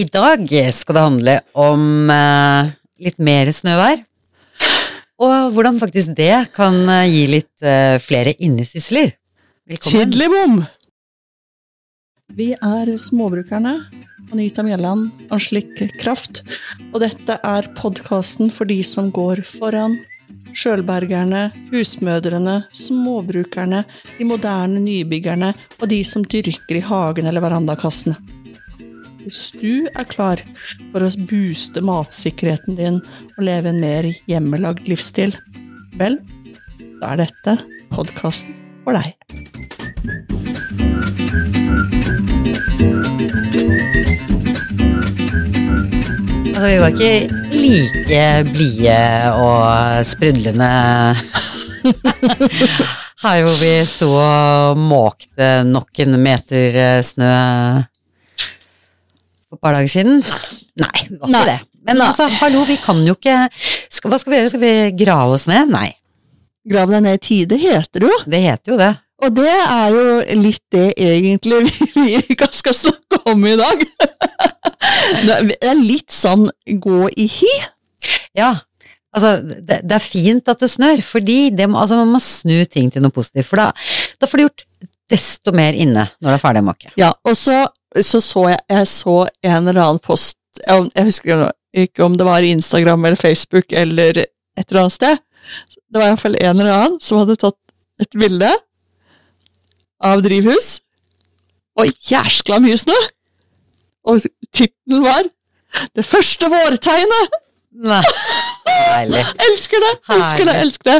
I dag skal det handle om eh, litt mer snøvær. Og hvordan faktisk det kan eh, gi litt eh, flere innesysler. Velkommen. Tidligbom! Vi er småbrukerne. Anita Mjelland, Anslik Kraft. Og dette er podkasten for de som går foran. Sjølbergerne, husmødrene, småbrukerne, de moderne nybyggerne og de som dyrker i hagen eller verandakassene. Hvis du er klar for å booste matsikkerheten din og leve en mer hjemmelagd livsstil, vel, da er dette podkasten for deg. Altså, vi var ikke like blide og sprudlende her hvor vi sto og måkte nok en meter eh, snø for et par dager siden. Nei, det var ikke det. Men Nei. altså, hallo, vi kan jo ikke skal, Hva skal vi gjøre? Skal vi grave oss ned? Nei, Grav deg ned i tide, heter det jo. det heter jo det. Og det er jo litt det egentlig vi, ikke skal snakke om i dag. Det er litt sånn gå i hi. Ja, altså det, det er fint at det snør, fordi det altså, man må snu ting til noe positivt. For da, da får du gjort desto mer inne når det er ferdig å måke. Ja, og så så, så jeg, jeg så en eller annen post, jeg, husker ikke om det var Instagram eller Facebook eller et eller annet sted. Det var iallfall en eller annen som hadde tatt et bilde av drivhus, og jæskla mye snø! Og tittelen var 'Det første vårtegnet'! Nei, Deilig. Elsker det! Elsker det! Elsker det.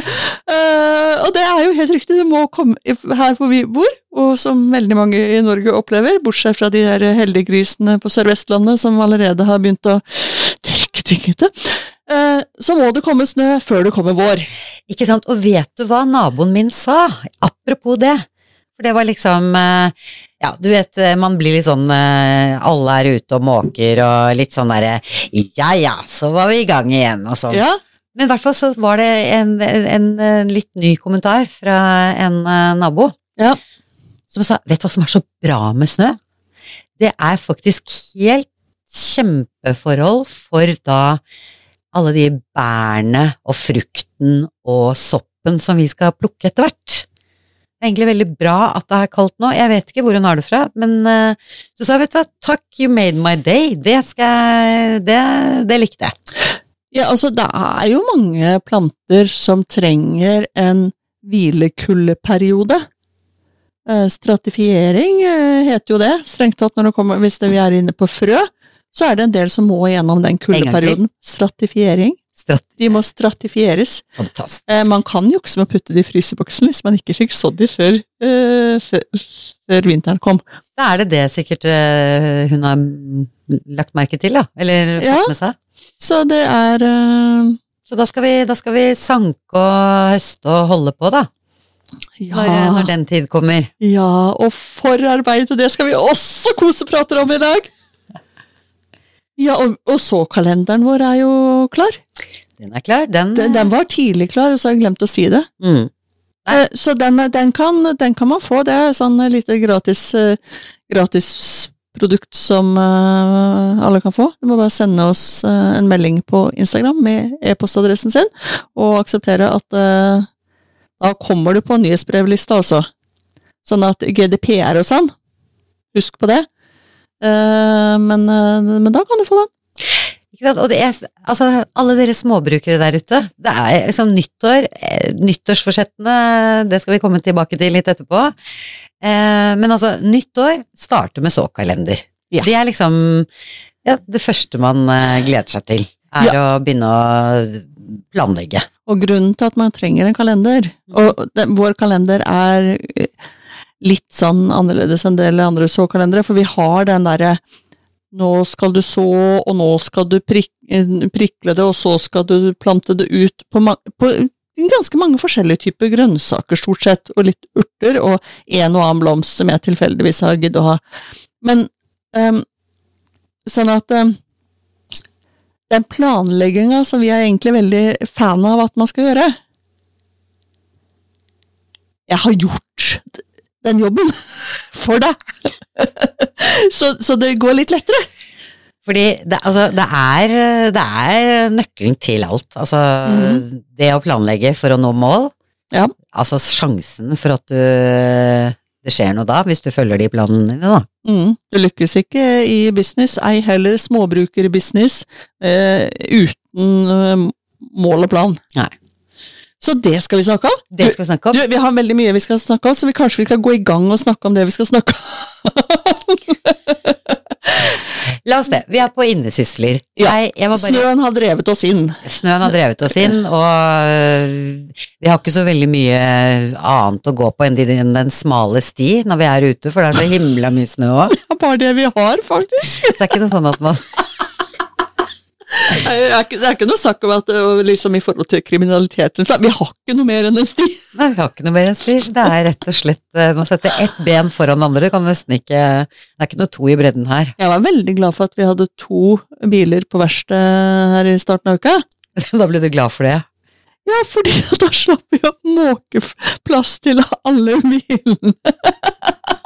Uh, og det er jo helt riktig, det må komme her hvor vi bor, og som veldig mange i Norge opplever, bortsett fra de der heldiggrisene på Sør-Vestlandet som allerede har begynt å trykke tyngete. Uh, så må det komme snø før det kommer vår. Ikke sant? Og vet du hva naboen min sa? Apropos det. For det var liksom eh, Ja, du vet, eh, man blir litt sånn eh, Alle er ute og måker og litt sånn derre Ja ja, så var vi i gang igjen og sånn. Ja, Men i hvert fall så var det en, en, en litt ny kommentar fra en nabo. Ja. Som sa Vet du hva som er så bra med snø? Det er faktisk helt kjempeforhold for da alle de bærene og frukten og soppen som vi skal plukke etter hvert. Det er egentlig veldig bra at det er kaldt nå. Jeg vet ikke hvor hun har det fra, men eh, så sa vet du hva, takk, you made my day. Det skal Det, det likte jeg. ja altså det er jo mange planter som trenger en hvilekulleperiode. Eh, stratifiering eh, heter jo det, strengt tatt når det kommer, hvis det vi er inne på frø, så er det en del som må gjennom den kuldeperioden. Stratifiering. Strat De må stratifieres. fantastisk. Eh, man kan jukse med å putte det i fryseboksen hvis man ikke fikk sådd det før, eh, før, før vinteren kom. Da er det det sikkert eh, hun har lagt merke til, da. Eller fått Ja. med seg. Så det er eh, Så da skal, vi, da skal vi sanke og høste og holde på, da. ja, Når, når den tid kommer. ja, og forarbeidet, det skal vi også koseprater om i dag. Ja, og, og så kalenderen vår er jo klar. Den er klar, den. Den, den var tidlig klar, og så har jeg glemt å si det. Mm. Eh, Så den, den, kan, den kan man få. Det er sånn lite gratis, eh, gratis produkt som eh, alle kan få. Du må bare sende oss en melding på Instagram med e-postadressen sin, og akseptere at da kommer du på nyhetsbrevlista også. Sånn at GDPR og sånn, husk på det. Men, men da kan du få den. Og det er, altså, alle dere småbrukere der ute, det er liksom nyttår, eh, nyttårsforsettene, det skal vi komme tilbake til litt etterpå. Eh, men altså, nyttår starter med såkalender. Ja. Det er liksom ja, det første man eh, gleder seg til, er å begynne å planlegge. Og grunnen til at man trenger en kalender, og den, vår kalender er eh, litt sånn annerledes enn en del andre såkalendere, for vi har den derre nå skal du så, og nå skal du prik, eh, prikle det, og så skal du plante det ut på, på ganske mange forskjellige typer grønnsaker, stort sett, og litt urter, og en og annen blomst som jeg tilfeldigvis har giddet å ha. Men um, sånn at um, den planlegginga som vi er egentlig veldig fan av at man skal gjøre Jeg har gjort den jobben for deg! så, så det går litt lettere. Fordi det, altså, det, er, det er nøkkelen til alt. Altså, mm. det å planlegge for å nå mål. Ja. Altså sjansen for at du det skjer noe da, hvis du følger de planene dine, da. Mm. Du lykkes ikke i business, ei heller småbrukerbusiness, eh, uten eh, mål og plan. Nei. Så det skal vi snakke om. Det skal vi snakke om. Du, vi har veldig mye vi skal snakke om, så vi kanskje vi skal gå i gang og snakke om det vi skal snakke om. La oss det. Vi er på innesysler. Ja. Bare Snøen har drevet oss inn. Snøen har drevet oss inn, og øh, vi har ikke så veldig mye annet å gå på enn den, den smale sti når vi er ute, for det er så himla mye snø òg. Det er bare det vi har, faktisk. Så det er ikke noe sånn at man Det er ikke, det er ikke noe snakk om at liksom, i forhold til kriminaliteten så Vi har ikke noe mer enn en sti. Nei, vi har ikke noe mer enn sti. Det er rett og slett Man setter ett ben foran det andre. Det kan nesten ikke Det er ikke noe to i bredden her. Jeg var veldig glad for at vi hadde to biler på verkstedet her i starten av uka. Da ble du glad for det? Ja, fordi da slapp vi å måke plass til alle bilene.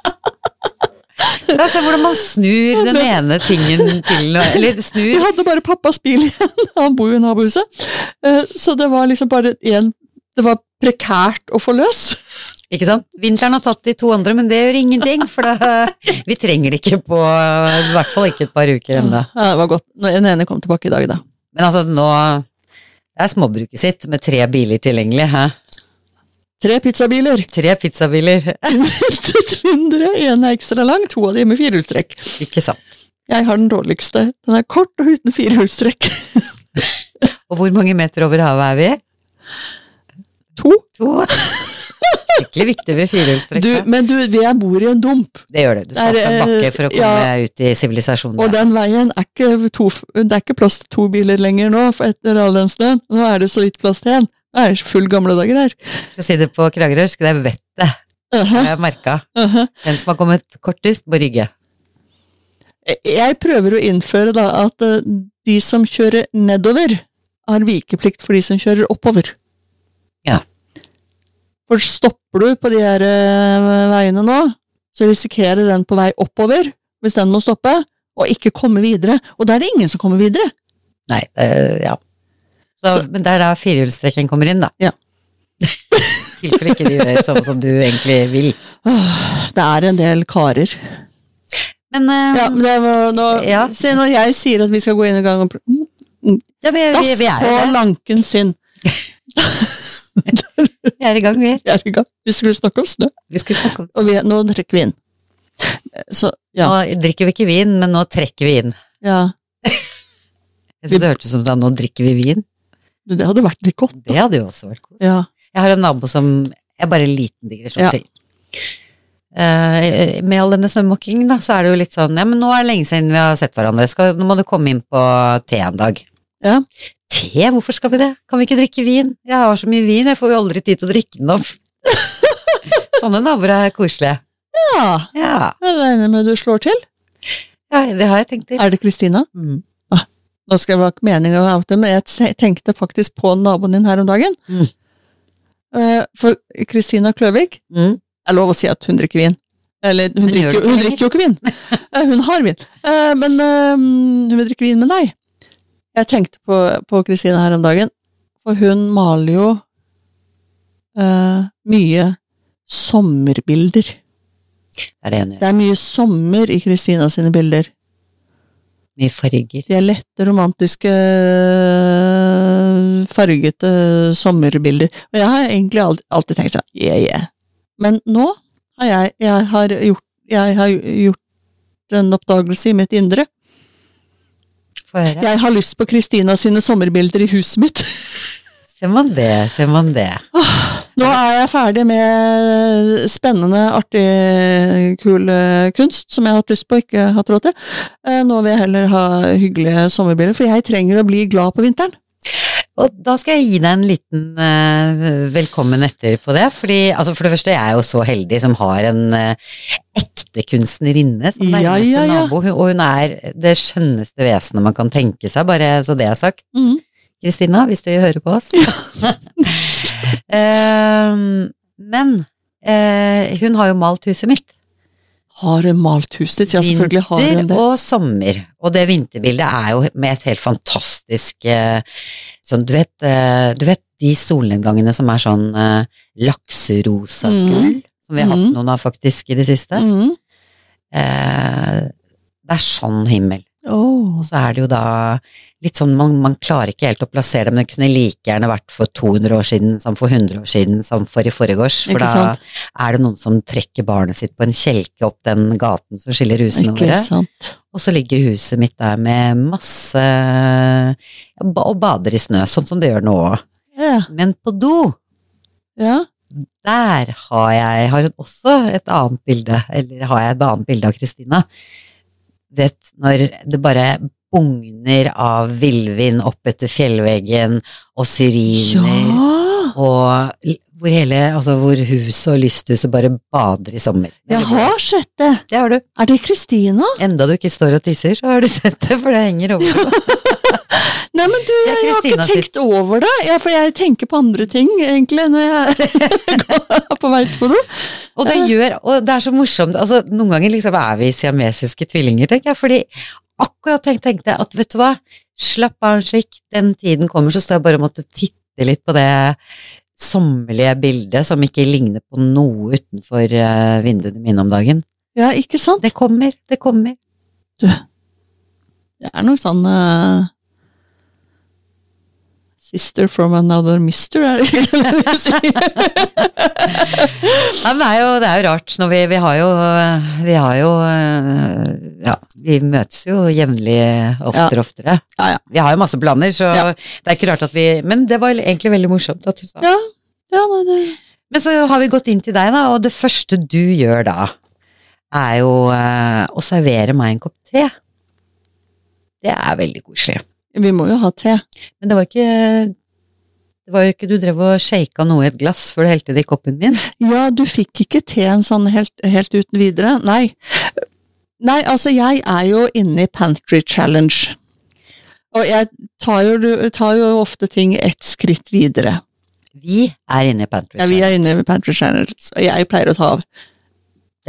Ja, se hvordan man snur den ene tingen til Eller Vi hadde bare pappas bil igjen, han bor jo i nabohuset. Eh, Så det var liksom bare én Det var prekært å få løs. Ikke sant? Vinteren har tatt de to andre, men det gjør ingenting, for det, vi trenger det ikke på I hvert fall ikke et par uker ennå. Ja, det var godt. Den ene kom tilbake i dag, da. Men altså, nå Det er småbruket sitt med tre biler tilgjengelig. Hæ? Tre pizzabiler. Tre pizzabiler. Ventet. Én er ekstra lang, to av dem med firehjulstrekk. Ikke sant. Jeg har den dårligste. Den er kort og uten firehjulstrekk. Og hvor mange meter over havet er vi? To. To. Skikkelig viktig ved firehjulstrekk. Men du, jeg bor i en dump, Det gjør det. Du skal er, en bakke for å komme komme ut i sivilisasjonen. og den veien er ikke, to, det er ikke plass til to biler lenger nå, for etter all den snøen. Nå er det så vidt plass til én. Det er full gamle dager her. For å si det på kragerørsk, det er vettet. Uh-huh, Jeg har merka. uh-huh. Den som har kommet kortest, må rygge. Jeg prøver å innføre da at eh, de som kjører nedover, har vikeplikt for de som kjører oppover. Ja. For stopper du på de her eh, veiene nå, så risikerer den på vei oppover, hvis den må stoppe, og ikke komme videre. Og da er det ingen som kommer videre. Nei, det, ja. Så, men det er da firehjulstrekken kommer inn, da. Ja. I tilfelle ikke de gjør sånn som du egentlig vil. Det er en del karer. Men, um, Ja, men det var, nå, Ja. Se, når jeg sier at vi skal gå inn i gang og pr- ja, men, vi, Dass vi, er på det. lanken sin! vi er i gang, vi. Vi er i gang. Vi skulle snakke om snø, Vi skal snakke om og vi, nå drikker vi inn. Så, ja. Nå drikker vi ikke vin, men nå trekker vi inn. ja. Jeg synes det hørtes ut som da nå drikker vi vin. Det hadde vært litt godt. Da. Det hadde jo også vært godt. Ja. Jeg har en nabo som Jeg bare en liten digresjon Ja. til. Uh, med all denne snømåkingen, da, så er det jo litt sånn Ja, men nå er det lenge siden vi har sett hverandre. Skal, nå må du komme inn på te en dag. Ja. Te? Hvorfor skal vi det? Kan vi ikke drikke vin? Jeg har så mye vin, jeg får jo aldri tid til å drikke den opp. Sånne naboer er koselige. ja. Ja, Jeg regner med du slår til. ja det har jeg tenkt til. Er det Kristina? Mm. Nå skal jeg være meningen å det, men jeg tenkte faktisk på naboen din her om dagen. Mm. Eh, For Kristina Kløvik Mm. Det er lov å si at hun drikker vin. Eller hun, drikker, hun drikker jo ikke vin. Eh, Hun har vin. Eh, Men hun vil drikke vin med deg. Jeg tenkte på, på Kristina her om dagen, for hun maler jo mye sommerbilder. Det er det. Det er mye sommer i Kristina sine bilder. Mye farger. De er lette, romantiske, fargete sommerbilder. Og jeg har egentlig alltid, tenkt sånn, yeah, yeah. Men nå har jeg, jeg, har gjort, jeg har gjort en oppdagelse i mitt indre. Få høre. Jeg har lyst på Kristina sine sommerbilder i huset mitt. Ser man det, ser man det. Nå er jeg ferdig med spennende, artig, kul eh, kunst som jeg har hatt lyst på og ikke hatt råd til. Eh, Nå vil jeg heller ha hyggelige sommerbilder, for jeg trenger å bli glad på vinteren. Og da skal jeg gi deg en liten uh, velkommen etter på det. Fordi, altså for det første, jeg er jo så heldig som har en uh, ekte kunstnerinne som Ja, nærmeste ja, ja. nabo. Og hun er det skjønneste vesenet man kan tenke seg, bare så det er sagt. Kristina, Kristina, hvis du hører på oss. Eh, men eh, hun har jo malt huset mitt. Har hun malt huset ditt? Ja, selvfølgelig har hun Vinter og sommer. Og det vinterbildet er jo med et helt fantastisk eh, sånn, du vet, eh, du vet de solnedgangene som er sånn lakserosa mm. gull, som vi har hatt Mhm. noen av faktisk i det siste. Mm. Eh, det er sånn himmel. Åh. Og så er det jo da litt sånn, man, man klarer ikke helt å plassere det, men det kunne like gjerne vært for 200 år siden som for 100 år siden som for i forgårs. For da sant? er det noen som trekker barnet sitt på en kjelke opp den gaten som skiller husene våre. Og så ligger huset mitt der med masse Og bader i snø, sånn som det gjør nå òg. Ja. Men på do, ja. der har jeg har hun også et annet bilde, eller har jeg et annet bilde av Kristina. Vet, når det bare bugner av villvind opp etter fjellveggen, og syriner, Ja! og hvor hele, altså hvor huset og lysthuset bare bader i sommer. Er Jeg har sett det. Det har du. Er det Kristina? Enda du ikke står og tisser, så har du sett det, for det henger over. Nei, men du, er jeg, har ikke tenkt over det. Jeg, for jeg tenker på andre ting, egentlig, når jeg går på vei på do. Og det gjør, og det er så morsomt, altså noen ganger liksom er vi siamesiske tvillinger, tenker jeg, fordi akkurat tenkte jeg at vet du hva, slapp av en slik, den tiden kommer, så står jeg bare og måtte titte litt på det sommerlige bildet som ikke ligner på noe utenfor eh, vinduene mine om dagen. Ja, ikke sant? Det kommer, det kommer. Du, Det er noe sånn eh, Sister from another mister, er det ikke det du sier? Men det er jo, det er jo rart, når vi, vi har jo, vi har jo, ja, vi møtes jo jevnlig oftere og oftere. Ja, ja. Vi har jo masse planer, så det er ikke rart at vi, men det var egentlig veldig morsomt at du sa. Ja, ja nei, det Men så har vi gått inn til deg, da, og det første du gjør da, er jo eh, å servere meg en kopp te. Det er veldig koselig. Vi må jo ha te. Men det var ikke det var jo ikke du drev og shaka noe i et glass før du helte det i koppen min. Ja, du fikk ikke teen sånn helt, helt uten videre. Nei. Nei, altså, jeg er jo inne i Pantry Challenge. Og jeg tar jo, tar jo ofte ting ett skritt videre. Vi er inne i Pantry Challenge. Ja, vi er inne i Pantry Challenge, og jeg pleier å ta av.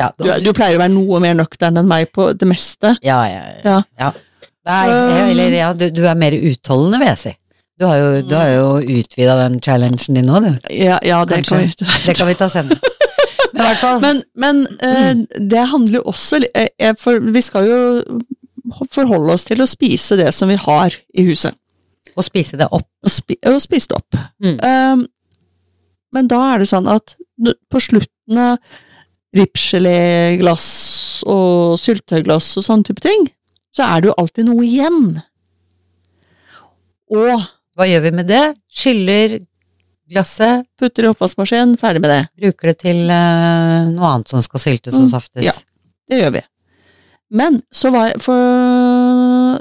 Ja, Du, du pleier å være noe mer nøktern enn meg på det meste. ja, ja, ja. Ja. Nei, eller ja, du, du er mer utholdende, vil jeg si. Du har jo, du har jo utvida den challengen din nå, du. Ja, ja det kan vi Det kan vi ta senere. Men Men, men eh, det handler jo også eh, For vi skal jo forholde oss til å spise det som vi har i huset. å spise det opp. Og, spi, og spise det opp. Mm. Um, men da er det sånn at på slutten av ripsgeléglass og syltetøyglass og sånne type ting, så er det jo alltid noe igjen. Og Hva gjør vi med det? Skyller glasset, putter i oppvaskmaskinen, ferdig med det. bruker det til uh, noe annet som skal syltes og Mm, saftes. ja. Det gjør vi. Men så var jeg for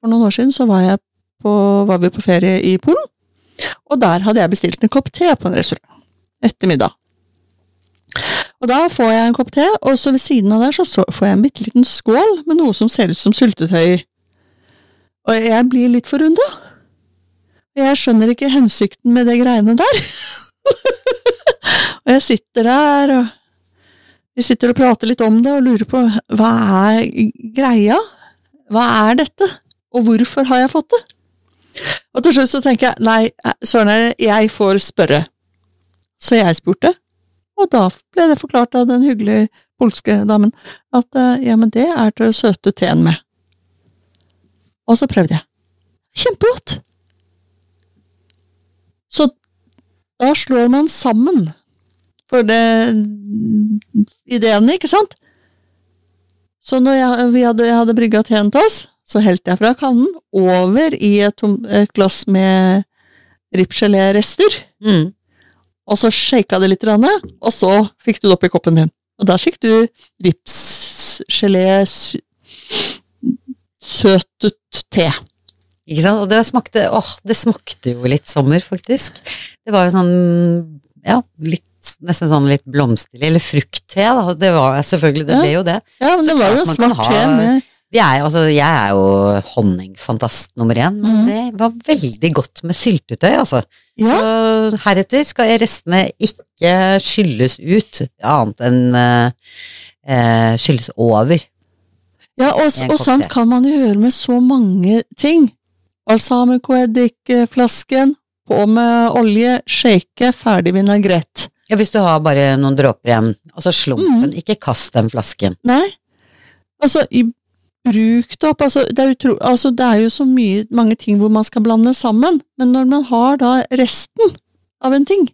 For noen år siden så var, jeg på, var vi på ferie i Polen, og der hadde jeg bestilt en kopp te på en restaurant. Etter middag. Og da får jeg en kopp te, og så ved siden av der så, får jeg en bitte liten skål med noe som ser ut som syltetøy. Og jeg blir litt forundra. Jeg skjønner ikke hensikten med de greiene der. og jeg sitter der, og vi sitter og prater litt om det og lurer på hva er greia? Hva er dette? Og hvorfor har jeg fått det? Og til slutt så tenker jeg nei, søren, jeg får spørre. Så jeg spurte, og da ble det forklart av den hyggelige polske damen at eh, ja, men det er til søte teen med. Og så prøvde jeg. Kjempegodt! Så da slår man sammen for det ideene, ikke sant? Så når jeg, hadde, jeg hadde brygga teen til oss, så helte jeg fra kannen over i et, et glass med ripsgelérester. Mm. Og så shaka det litt, og så fikk du det opp i koppen din. Og der fikk du ripsgelé søtet te. Ikke sant? Og det smakte, åh, det smakte jo litt sommer, faktisk. Det var jo sånn, ja, litt, nesten sånn litt blomsterlig, eller fruktte, da. Det var selvfølgelig, det ble jo det. Ja, men det var jo svart te med er, altså, jeg er jo honningfantast nummer én, men Mhm. det var veldig godt med syltetøy, altså. Ja, Så heretter skal restene ikke skylles ut, annet enn eh, eh, skylles over. ja og, og sånt kan man jo gjøre med så mange ting. Balsamico-eddikflasken, på med olje, shake, ferdig vinagrett. Ja, hvis du har bare noen dråper igjen, altså slumpen, mm. ikke kast den flasken. Nei, altså, i, bruk det opp. Altså det, er utro, altså, det er jo så mye, mange ting hvor man skal blande sammen, men når man har da resten av en ting,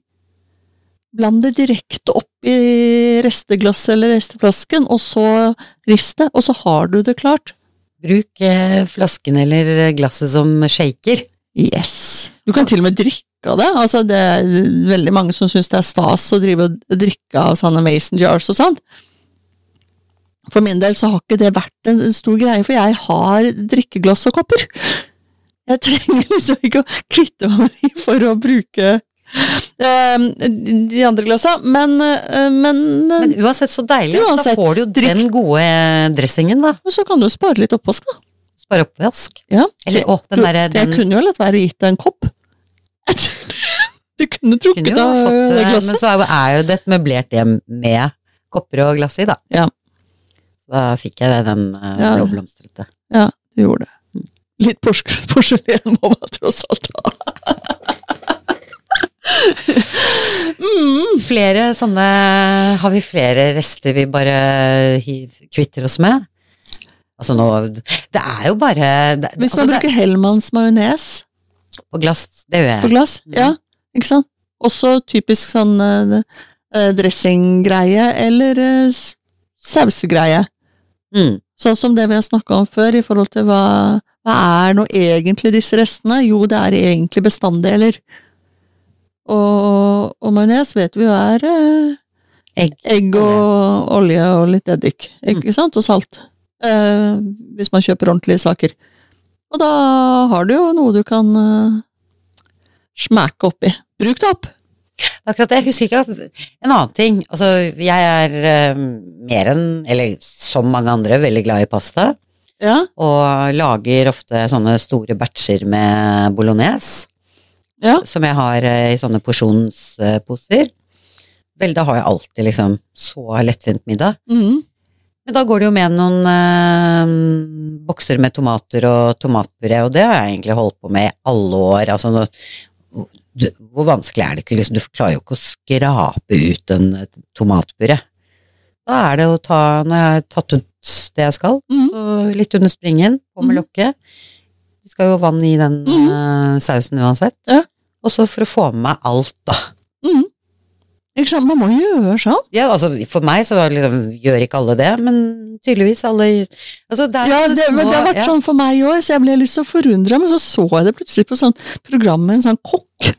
bland det direkte opp i resteglasset eller resteflasken, og så rist det, og så har du det klart. Bruk eh, flasken eller glasset som shaker. Yes. Du kan til og med drikke av det. Altså, det er veldig mange som syns det er stas å drive og drikke av sånne mason jars og sånt. For min del så har ikke det vært en stor greie, for jeg har drikkeglass og kopper. Jeg trenger liksom ikke å kvitte meg med for å bruke eh, de andre glassa, men, eh, men, Men uansett så deilig, altså, Uansett, da får du jo den gode eh, dressingen, da. så kan du spare litt oppvask, da. Spare oppvask. Ja. Eller å, den derre Jeg kunne jo latt være å gitt deg en kopp. Du kunne trukket av det glasset. men så er jo- er jo det et møblert hjem med kopper og glass i, da. Ja. Da fikk jeg den uh, Ja. blåblomstrete. Ja, du gjorde det. Litt pors- porselen må man tross alt ha. mm. Flere sånne Har vi flere rester vi bare hiv- kvitter oss med? Altså nå Det er jo bare det, Hvis man altså, bruker Hellmanns majones På glass, det gjør jeg. på glass, Mm. ja, ikke sant? Også typisk sånn uh, dressinggreie eller uh, sausegreie. Mm. Sånn som det vi har snakka om før, i forhold til hva, hva er nå egentlig disse restene? Jo, det er egentlig bestanddeler. Og, og majones vet vi jo er eh, Egg. egg og olje og litt eddik, ikke sant, og salt. Eh, hvis man kjøper ordentlige saker. Og da har du jo noe du kan eh, smake oppi. Bruk det opp! Akkurat det. Jeg husker ikke at En annen ting. Altså, jeg er uh, mer enn, eller som mange andre, veldig glad i pasta. Ja, Og lager ofte sånne store batcher med bolognese. ja. Som jeg har uh, i sånne porsjonsposer. Vel, da har jeg alltid liksom så lettvint middag. Mm. Men da går det jo med noen eh, bokser med tomater og tomatpuré, og det har jeg egentlig holdt på med i alle år. Altså, du, hvor vanskelig er det ikke? Liksom, du klarer jo ikke å skrape ut en tomatpuré. Da er det å ta, når jeg har tatt ut det jeg skal, mm. så litt under springen, på med mm. lokket. Det skal jo vann i den mm. uh, sausen uansett. Ja. Og så for å få med meg alt, da. Mhm. Ikke sant, man må gjøre sånn. Ja, altså for meg så liksom, gjør ikke alle det, men tydeligvis alle altså, det Ja, det, men det har vært ja. sånn for meg òg, så jeg ble litt så forundra, men så så jeg det plutselig på sånn program med en sånn kokk,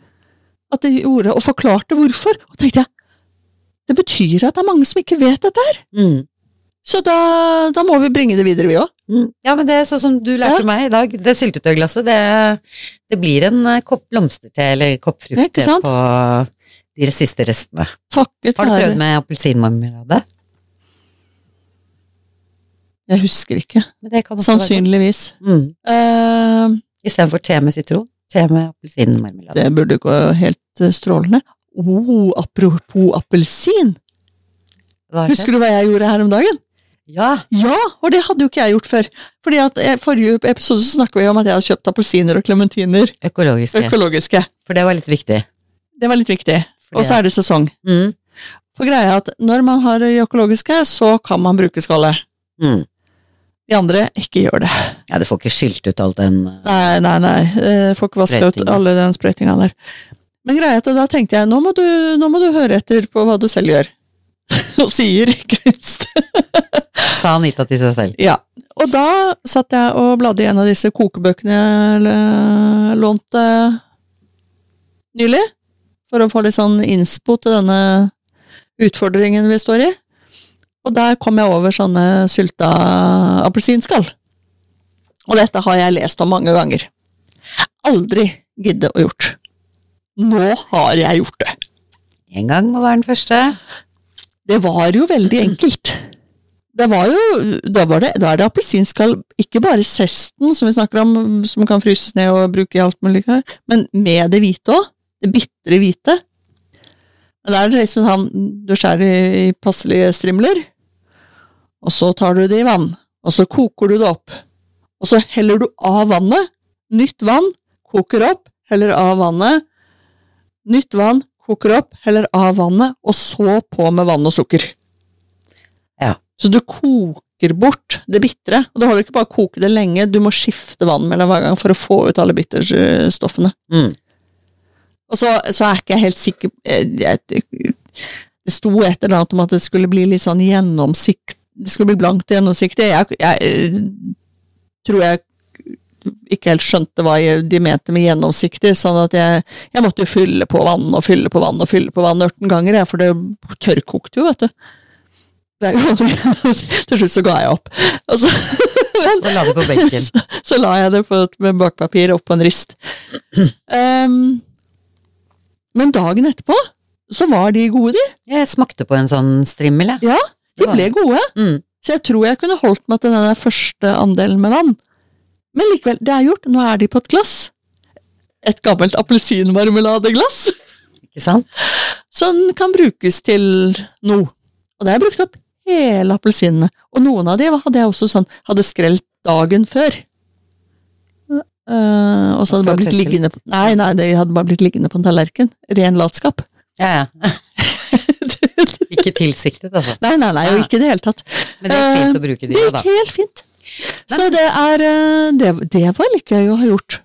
at de gjorde, og forklarte hvorfor, og tenkte jeg, det betyr at det er mange som ikke vet dette her, Mm. så da, da må vi bringe det videre, vi òg. Mm. Ja, men det er sånn som du lærte Ja. meg i dag, det syltetøyglasset, det, det blir en eh, kopp blomsterte eller kopp frukt på de siste restene. Takket Har du prøvd med appelsinmarmelade? Jeg husker ikke, sannsynligvis. Mm. Uh, Istedenfor te med sitron, te med appelsinmarmelade. det burde gå helt eh, strålende. Oh, apropos appelsin, husker du hva jeg gjorde her om dagen? Ja, Ja, og det hadde jo ikke jeg gjort før. Fordi at eh, Forrige episode så snakket vi om at jeg hadde kjøpt appelsiner og klementiner. økologiske. Økologiske. For det var litt viktig. Det var litt viktig. Og så er det sesong. Mm. For greia er at når man har økologiske, så kan man bruke skallet. Mm. De andre, ikke gjør det. Ja, du får ikke skylt ut all den eh, Nei, nei, nei. Jeg Får ikke vaska ut alle den sprøytinga der. Men greia er da tenkte jeg, nå må du, nå må du høre etter på hva du selv gjør. Og sier, ikke minst. Sa Anita til seg selv. Ja, og da satt jeg og bladde i en av disse kokebøkene jeg lånte nylig, for å få litt sånn innspo til denne utfordringen vi står i. Og der kom jeg over sånne sylta appelsinskall. Og dette har jeg lest om mange ganger. Aldri gidde å gjort. Nå har jeg gjort det. En gang må være den første. Det var jo veldig enkelt. det var jo Da, var det, da er det appelsinskall, ikke bare sesten som vi snakker om, som kan fryses ned og bruke i alt mulig, men med det hvite òg. Det bitre hvite. Men da er det liksom sånn Du skjærer i, passelige strimler, og så tar du det i vann, og så koker du det opp. Og så heller du av vannet. Nytt vann, koker opp, heller av vannet. Nytt vann, koker opp, heller av vannet, og så på med vann og sukker. Ja. Så du koker bort det bitre. Og det holder ikke bare å koke det lenge, du må skifte vann mellom hver gang for å få ut alle bitterstoffene. Mm. Og så, så er ikke jeg helt sikker eh, Det sto et eller annet om at det skulle bli litt sånn gjennomsikt Det skulle bli blankt gjennomsiktig. Jeg, jeg eh, tror jeg ikke helt skjønte hva de mente med gjennomsiktig, sånn at jeg, jeg måtte jo fylle på vann og fylle på vann og fylle på vann 18 ganger, jeg, for det tørrkokte jo, vet du. Til slutt så ga jeg opp. Og så, men, Og la det på benken. så, så la jeg det på, med bakpapir oppå en rist. Um, men dagen etterpå så var de gode, de. Jeg smakte på en sånn strimmel, jeg. Ja, de ble gode. Mm. Så jeg tror jeg kunne holdt meg til den første andelen med vann. Men likevel, det er gjort. Nå er de på et glass. Et gammelt appelsinmarmeladeglass. Ikke sant? Som kan brukes til noe. Og det har jeg brukt opp hele appelsinene. Og noen av de hadde jeg også sånn, hadde skrelt dagen før. Eh, og så hadde det bare blitt liggende Nei, nei, det hadde bare blitt liggende på en tallerken. Ren latskap. Ja, ja. Ikke tilsiktet, altså. Nei, nei, nei, og ikke i det hele tatt. Men det er fint å bruke de Det da. gikk helt fint. Så det er eh, Det, det var litt gøy å ha gjort.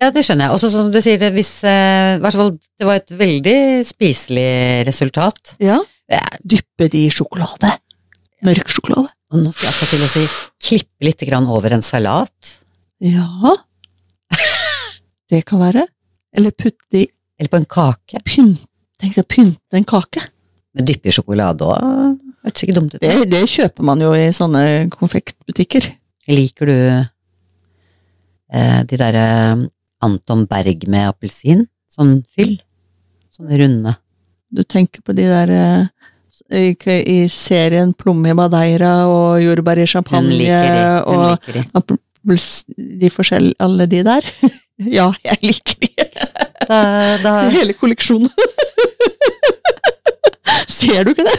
Ja, det skjønner jeg. Også sånn som du sier, det, hvis eh, fall, det var et veldig spiselig resultat. Ja. Dyppe det i sjokolade. Mørk sjokolade. Og nå skal jeg til å si klippe litt over en salat. Ja. Det kan være. Eller putte i Eller på en kake. pynt. Tenk deg pynte en kake. Med dyppe i sjokolade òg. Hørtes ikke dumt ut. Det, det kjøper man jo i sånne konfektbutikker. Liker du eh, de derre Anton Berg med appelsin? Sånn fyll? Sånne runde. Du tenker på de der eh, i, serien Plomme i madeira og jordbær i champagne og de. de forskjell, alle de der. ja, jeg liker de. Da, da, Hele kolleksjonen. Ser du ikke det?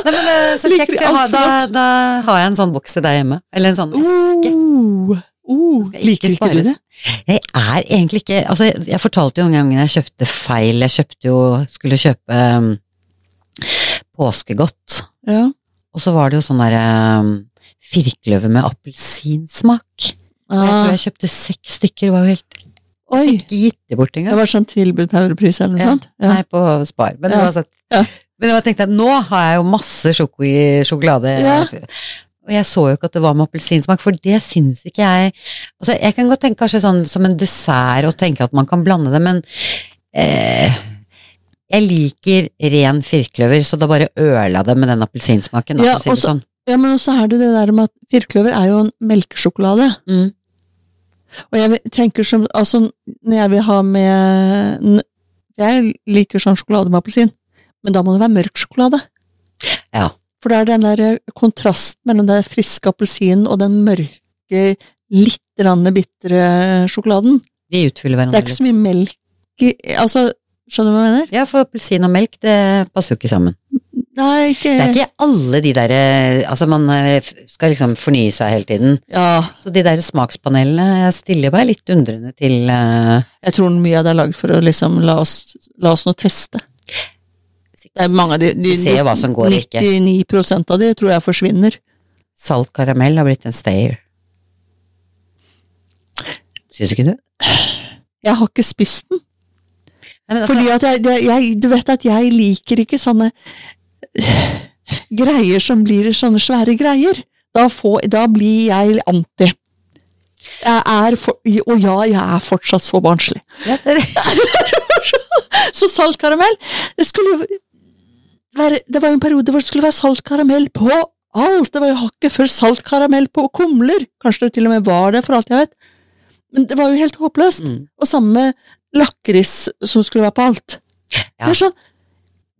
Nei, men er så kjekt. Jeg har, da, da har jeg en sånn boks til deg hjemme. Eller en sånn eske. Oh, oh, ikke liker ikke du det? Jeg er egentlig ikke Altså, jeg, jeg fortalte jo en gang jeg kjøpte feil. Jeg kjøpte jo Skulle kjøpe um, påskegodt. Ja. Og så var det jo sånn derre um, firkløver med appelsinsmak. Og Jeg tror Ah, jeg kjøpte seks stykker. Det var jo helt oi, Ikke gitt det bort det var sånn tilbud på Europris eller noe Ja. sånt? Ja. Nei, på Spar. Men, Ja. var sånn, Ja. men jeg tenkte at nå har jeg jo masse sjoko i sjokolade. Og jeg så jo ikke at det var med appelsinsmak, for det syns ikke jeg Altså, jeg kan godt tenke kanskje sånn som en dessert og tenke at man kan blande det, men eh, jeg liker ren firkløver, så da bare øla det med den appelsinsmaken. Ja, si sånn. Ja, men også er det det der med at firkløver er jo en melkesjokolade. Mm. Og jeg tenker som, altså, når jeg vil ha med Jeg liker sånn sjokolade med appelsin, men da må det være mørk sjokolade. Ja. For det er den der eh, kontrasten mellom den friske appelsinen og den mørke, litt bitre sjokoladen. De utfyller hverandre. Det er ikke så mye melk i Altså, skjønner du hva jeg mener? Ja, for appelsin og melk, det passer jo ikke sammen. Nei, ikke, Det er ikke alle de derre Altså, man eh, skal liksom fornye seg hele tiden. Ja, Så de der smakspanelene, jeg stiller meg litt undrende til uh... jeg tror mye av det er lagd for å liksom la oss, la oss nå teste. Det er mange av de, de, ikke. 99 av de tror jeg forsvinner. Salt karamell har blitt en stayer. Syns ikke du? Jeg har ikke spist den. Nei, altså, Fordi at jeg, jeg Du vet at jeg liker ikke sånne greier som blir sånne svære greier. Da, får, da blir jeg anti. Jeg er for, og ja, jeg er fortsatt så barnslig. ja, Så salt karamell Det være Det var en periode hvor det skulle være salt karamell på alt! Det var jo hakket før salt karamell på kumler! Kanskje det til og med var det, for alt jeg vet. Men det var jo helt håpløst. mm, Og samme med lakris som skulle være på alt. Ja. Det er sånn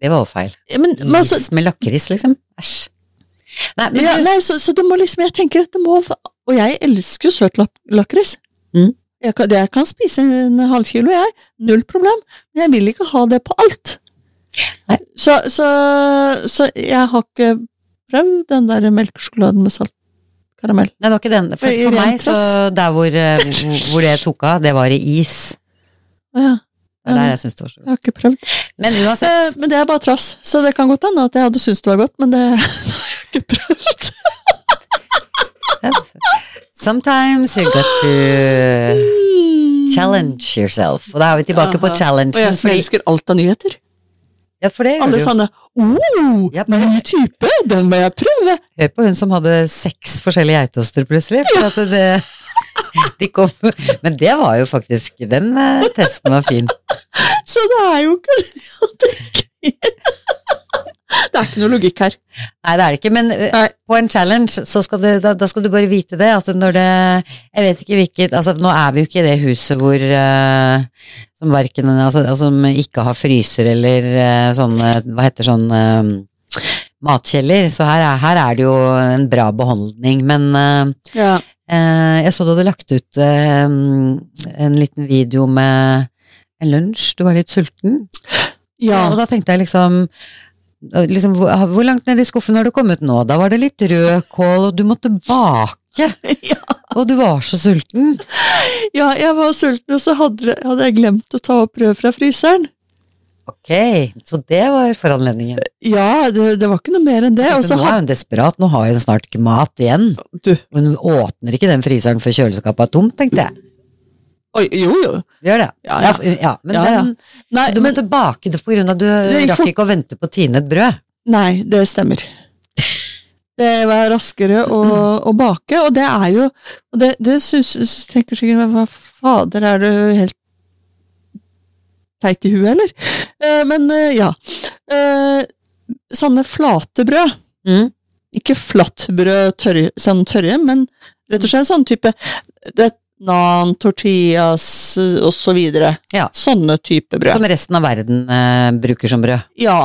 det var jo feil. men, men altså, med lakris, liksom. Æsj. Nei, men ja, nei, så, så det må liksom, jeg tenker at det må Og jeg elsker jo søt lak lakris. Mm. Jeg, kan- jeg kan spise en halv kilo, jeg. Null problem. Men jeg vil ikke ha det på alt. Så, så, så jeg har ikke prøvd den der melkesjokoladen med salt karamell. Nei, det var ikke den. For, for meg, så der eh, hvor- hvor det tok av, det var i is. Ja, Det er der jeg syns det var så jeg har ikke prøvd. Men Eh, uansett. Men det er bare trass, så det kan godt hende at jeg hadde syntes det var godt, men det har jeg ikke prøvd. Sometimes you got to challenge yourself. Og da er vi tilbake på Aha. challengen. Og jeg som fordi- elsker alt av nyheter. Ja, for det Alle sånne oh, Ja, men... ny type, den må jeg prøve! Hør på hun som hadde seks forskjellige geitoster plutselig. For at det, de kom, men det var jo faktisk Den eh, testen var fin. Så det er jo ikke Det er ikke noe logikk her. Nei, det er det ikke, men eh, Nei. på en challenge så skal du, da, da skal du bare vite det. At når det Jeg vet ikke hvilket altså Nå er vi jo ikke i det huset hvor uh, Som verken altså, altså, Som ikke har fryser eller uh, sånne Hva heter sånn uh, matkjeller. Så her er, her er det jo en bra beholdning. Men Ja. Eh, jeg så du hadde lagt ut eh, en liten video med en lunsj, du var litt sulten. ja. Og da tenkte jeg liksom, liksom hvor, hvor langt ned i skuffen har du kommet nå? Da var det litt rødkål, og du måtte bake. Ja. Og du var så sulten. ja, jeg var sulten, og så hadde, hadde jeg glemt å ta opp brød fra fryseren. Ok, så det var foranledningen. Ja, det, det var ikke noe mer enn det. Og nå er hun desperat, nå har hun snart ikke mat igjen. Du. Hun åpner ikke den fryseren før kjøleskapet er tomt, tenkte jeg. Oi, jo, jo. Gjør det. Ja, ja. ja men Ja, ja. den, Nei, du men, måtte bake det på grunn av at du det, rakk for... ikke å vente på tine et brød. nei, det stemmer. Det var raskere å, å bake, og det er jo Og det, det syns tenker sikkert Hva fader, er du helt teit i huet, eller? Eh, men eh, ja. Eh, sånne flate brød. Mm. Ikke flatbrød, tørre, sånn tørre, men rett og slett sånn type det, Nan, tortillas og så videre. Ja. Sånne type brød. Som resten av verden eh, bruker som brød. Ja.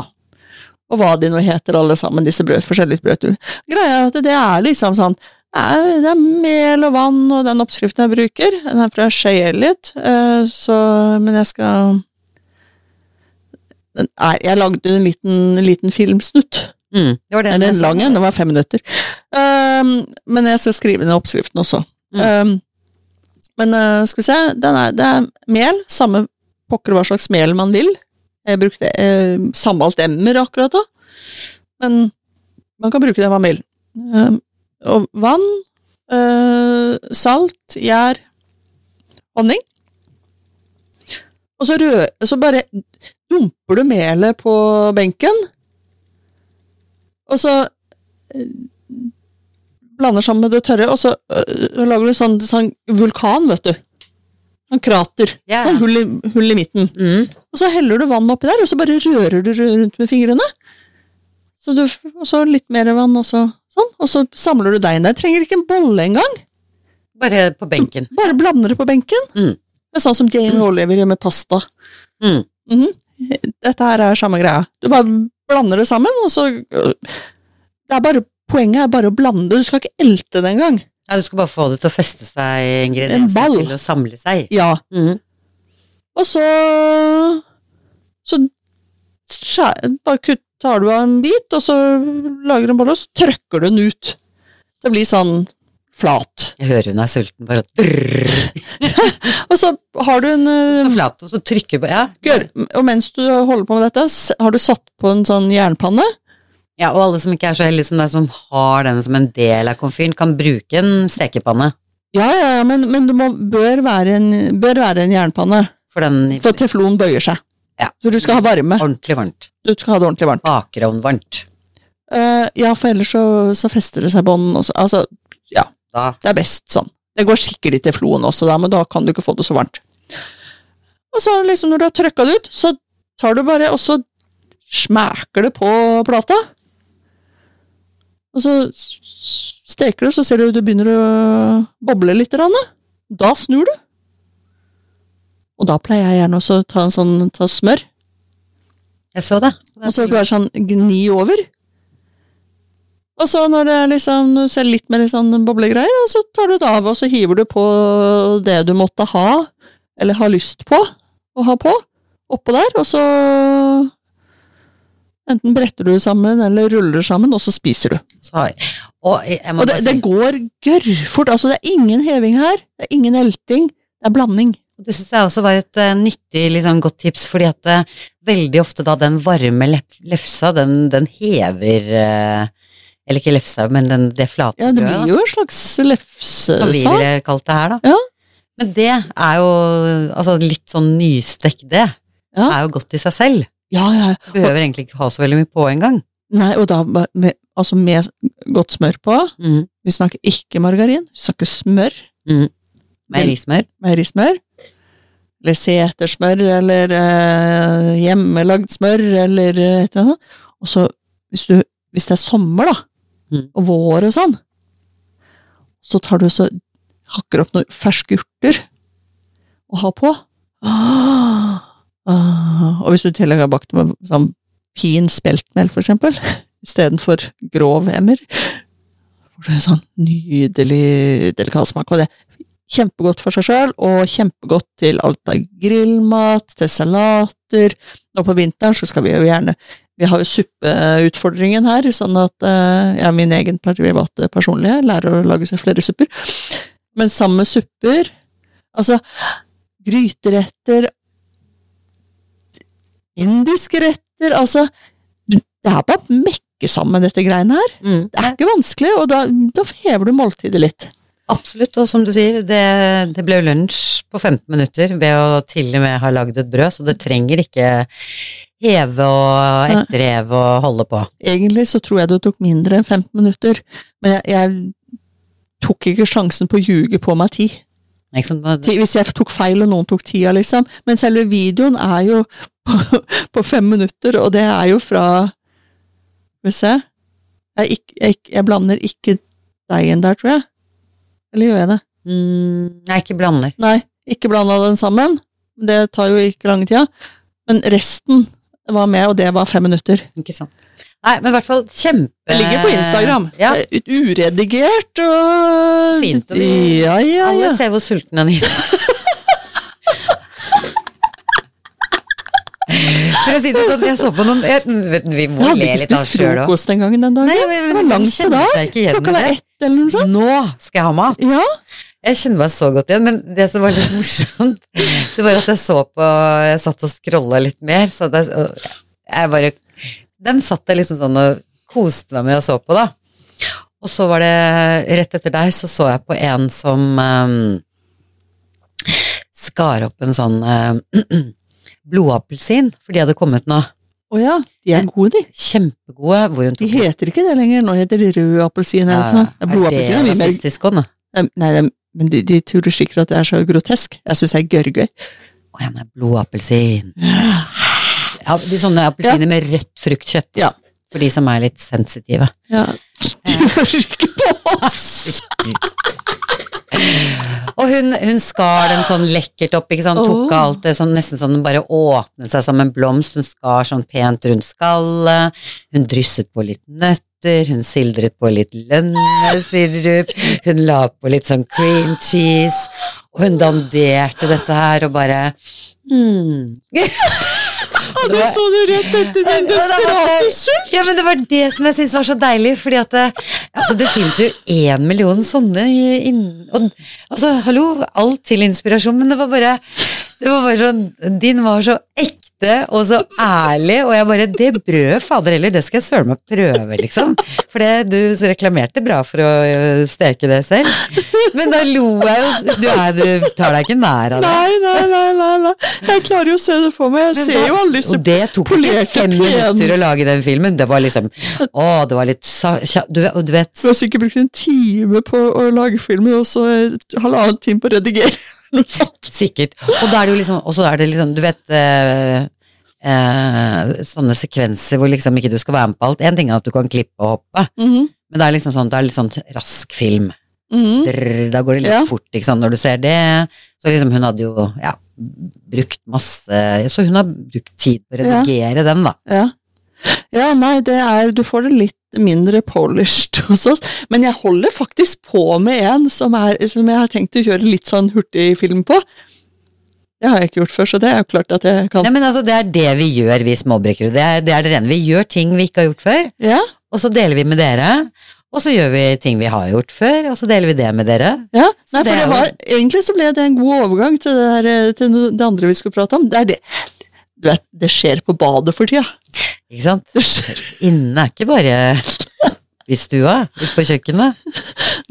Og hva de nå heter alle sammen, disse brød, forskjellige brød. Greia er at det er liksom sånn det er, mel og vann og den oppskriften jeg bruker. Den er fra Shay Elliot, eh, så Men jeg skal er, Jeg lagde en liten, liten filmsnutt. Mm. Det var den Eller en lang en, den var fem minutter. Um, men jeg skal skrive ned oppskriften også. Mm. Um, men uh, skal vi se, den er, det er mel, samme pokker hva slags mel man vil. Jeg brukte uh, sammalt emmer akkurat da. Men man kan bruke det man vil. Um, og vann, uh, salt, gjær, honning. Og så, rød, så bare dumper du melet på benken. Og så eh, blander sammen med det tørre, og så øh, lager du sånn, sånn vulkan, vet du. Sånn krater. Ja. Sånn hull i, hull i midten. Mm. Og så heller du vann oppi der, og så bare rører du rundt med fingrene. Så du, og så litt mer vann, og så sånn. Og så samler du deigen der. Trenger ikke en bolle engang. Bare på benken. Bare blander det på benken. Mm. Det er sånn som Jane Oliver gjør med pasta. Mm. Mhm. Dette her er samme greia. Du bare blander det sammen, og så det er bare, Poenget er bare å blande. det. Du skal ikke elte det engang. Ja, du skal bare få det til å feste seg En ingrediensene til å samle seg. Ja. Mm. Og så Så bare kutt, tar du av en bit, og så lager du en bolle, og så trykker du den ut. Det blir sånn flat. Jeg hører hun er sulten, bare brrr, Og så har du en eh, så flat, og så trykker på Ja. Gør, og mens du holder på med dette, har du satt på en sånn jernpanne. ja, og alle som ikke er så heldige som deg, som har den som en del av komfyren, kan bruke en stekepanne Ja, ja, ja, men, men det må, bør, være en, bør være en jernpanne, for den for teflon bøyer seg. Ja. Så du skal ha varme. ordentlig varmt. Du skal ha det ordentlig varmt. Bakerovn varmt. Uh, ja, for ellers så, så fester det seg bånd. også. Altså, det er best sånn. Det går sikkert til floen også, da, men da kan du ikke få det så varmt. Og så liksom når du har trykka det ut, så tar du bare og så smeker det på plata. Og så steker du, så ser du det begynner å boble litt. Da snur du. Og da pleier jeg gjerne også å ta en sånn ta smør, Jeg så det. og så bare sånn gni over. Og så når det er liksom, du ser litt mer sånn boblegreier, og så tar du det av, og så hiver du på det du måtte ha, eller har lyst på å ha på, oppå der, og så enten bretter du det sammen, eller ruller det sammen, og så spiser du. Så og Og det, si. det går gørrfort, altså det er ingen heving her, det er ingen elting, det er blanding. det syns jeg også var et uh, nyttig, liksom, godt tips, fordi at uh, veldig ofte da den varme lef lefsa, den, den hever eh, Eller ikke lefse, men den, det flate brødet. Ja, det blir jo en slags da, Som vi lefsesak. ville kalt det her, da. Ja. Men det er jo altså litt sånn nystekt, det. Ja. Er jo godt i seg selv. Ja, ja, Du behøver egentlig ikke ha så veldig mye på engang. Nei, og da med, altså med godt smør på. Mm. Vi snakker ikke margarin, vi snakker smør. Meierismør. Meierismør. Eller setersmør, eller eh, hjemmelagd smør, eller eh, et eller annet. Og så, hvis, hvis det er sommer, da, Mm. og vår og sånn, så tar du så hakker opp noen ferske urter og har på. Ah, ah. Og hvis du i tillegg har bakt med sånn fin speltmel, for eksempel, istedenfor grov emmer, får du en sånn nydelig delikat smak. Og det kjempegodt for seg sjøl, og kjempegodt til alt av grillmat, til salater. Nå på vinteren så skal vi jo gjerne Vi har jo suppeutfordringen her, sånn at jeg jeg min egen private personlige lærer å lage seg flere supper. Men sammen med supper Altså, gryteretter Indiske retter Altså, det er bare å mekke sammen dette greiene her. Mm. Det er ikke vanskelig, og da, da hever du måltidet litt. Absolutt, og som du sier, det, det ble lunsj på 15 minutter ved å til og med ha lagd et brød, så det trenger ikke heve og etterheve og holde på. Egentlig så tror jeg det tok mindre enn 15 minutter, men jeg, jeg tok ikke sjansen på å ljuge på meg tid. Sant? Hvis jeg tok feil og noen tok tida, liksom. Men selve videoen er jo på, på fem minutter, og det er jo fra Skal vi se jeg, jeg, jeg blander ikke deg inn der, tror jeg. Eller gjør jeg det? Mm, nei, ikke blander. Nei, ikke blanda den sammen. Det tar jo ikke lang tid. Men resten var med, og det var fem minutter. Ikke sant. Nei, men i hvert fall kjempe... Det ligger på Instagram. Ja, er Uredigert og Fint, og ja, Ja, ja, alle ser hvor sulten den er. For å si det sånn, jeg så på noen jeg, vet, Vi må le litt av oss spist sjøl òg. frokost den gangen den dagen. Nei, men- det var langt kjenner til da. seg ikke igjen Klokka var ett eller noe sånt. Nå skal jeg ha mat! Ja, Jeg kjenner meg så godt igjen, men det som var litt morsomt, det var at jeg så på Jeg satt og scrolla litt mer, så jeg, jeg bare Den satt jeg liksom sånn og koste meg med og så på, da. Og så var det rett etter deg, så så jeg på en som um, skar opp en sånn um, blodappelsin, for de hadde kommet nå. å ja. De er gode, de. Kjempegode. Hvor hun De heter ikke det lenger. Nå heter de rød appelsin eller ja. sånt. Er Er mye det mer? Nei, det- men de, de tror sikkert at det er så grotesk. Jeg syns det er gørrgøy. Og en er blodappelsin. Ja, de sånne appelsiner med rødt fruktkjøtt. Ja. For de som er litt sensitive. Ja. De hører ikke på oss! Og hun, hun skar den sånn lekkert opp, ikke sant. Tok av alt det sånn, nesten sånn bare åpnet seg som en blomst. Hun skar sånn pent rundt skallet. Hun drysset på litt nøtter. Hun sildret på litt lønnesirup. Hun la på litt sånn cream cheese. Og hun danderte dette her og bare mm. Og det så du rett etter min desperate sult! Ja, men det var det som jeg syntes var så deilig, fordi at det, altså, det finnes jo én million sånne i- inn- og, Altså, hallo, alt til inspirasjon, men det var bare Det var bare sånn Din var så ekte og så ærlig, og jeg bare Det brødet, fader heller, det skal jeg søren meg prøve, liksom. For det, du reklamerte bra for å øh, steke det selv. Men da lo jeg jo Du, er, du tar deg ikke nær av det. Nei, nei, nei, nei, nei. Jeg klarer jo å se det for meg. Jeg Men ser da- jo alle disse Og det tok ikke fem minutter å lage den filmen. Det var liksom Å, det var litt sa- Du, du vet Du har sikkert brukt en time på å lage filmen, og så et halvannen time på å redigere. Sånt. Sikkert. Og da er det jo liksom Og så er det liksom Du vet eh, eh, Sånne sekvenser hvor liksom ikke du skal være med på alt. En ting er at du kan klippe og hoppe, Mhm, men det er liksom sånn Det er litt sånn rask film. mhm. Drr, da går det litt Ja. fort, ikke sant, når du ser det. Så liksom hun hadde jo ja, brukt masse Så hun har brukt tid på å redigere den, da. Ja. ja, nei, det er Du får det litt mindre polished hos oss. Men jeg holder faktisk på med en som, er, som jeg har tenkt å kjøre litt sånn hurtigfilm på. Det har jeg ikke gjort før, så det er jo klart at jeg kan Nei, men altså, det er det vi gjør, vi småbrukere. Det er det, er det rene. Vi gjør ting vi ikke har gjort før, Ja, og så deler vi med dere. Og så gjør vi ting vi har gjort før, og så deler vi det med dere. ja. Nei, for det var, egentlig så ble det en god overgang til det, her, til det andre vi skulle prate om. Det er det Du vet, det skjer på badet for tida. Ikke sant? Det skjer. Inne er ikke bare i stua, ute på kjøkkenet.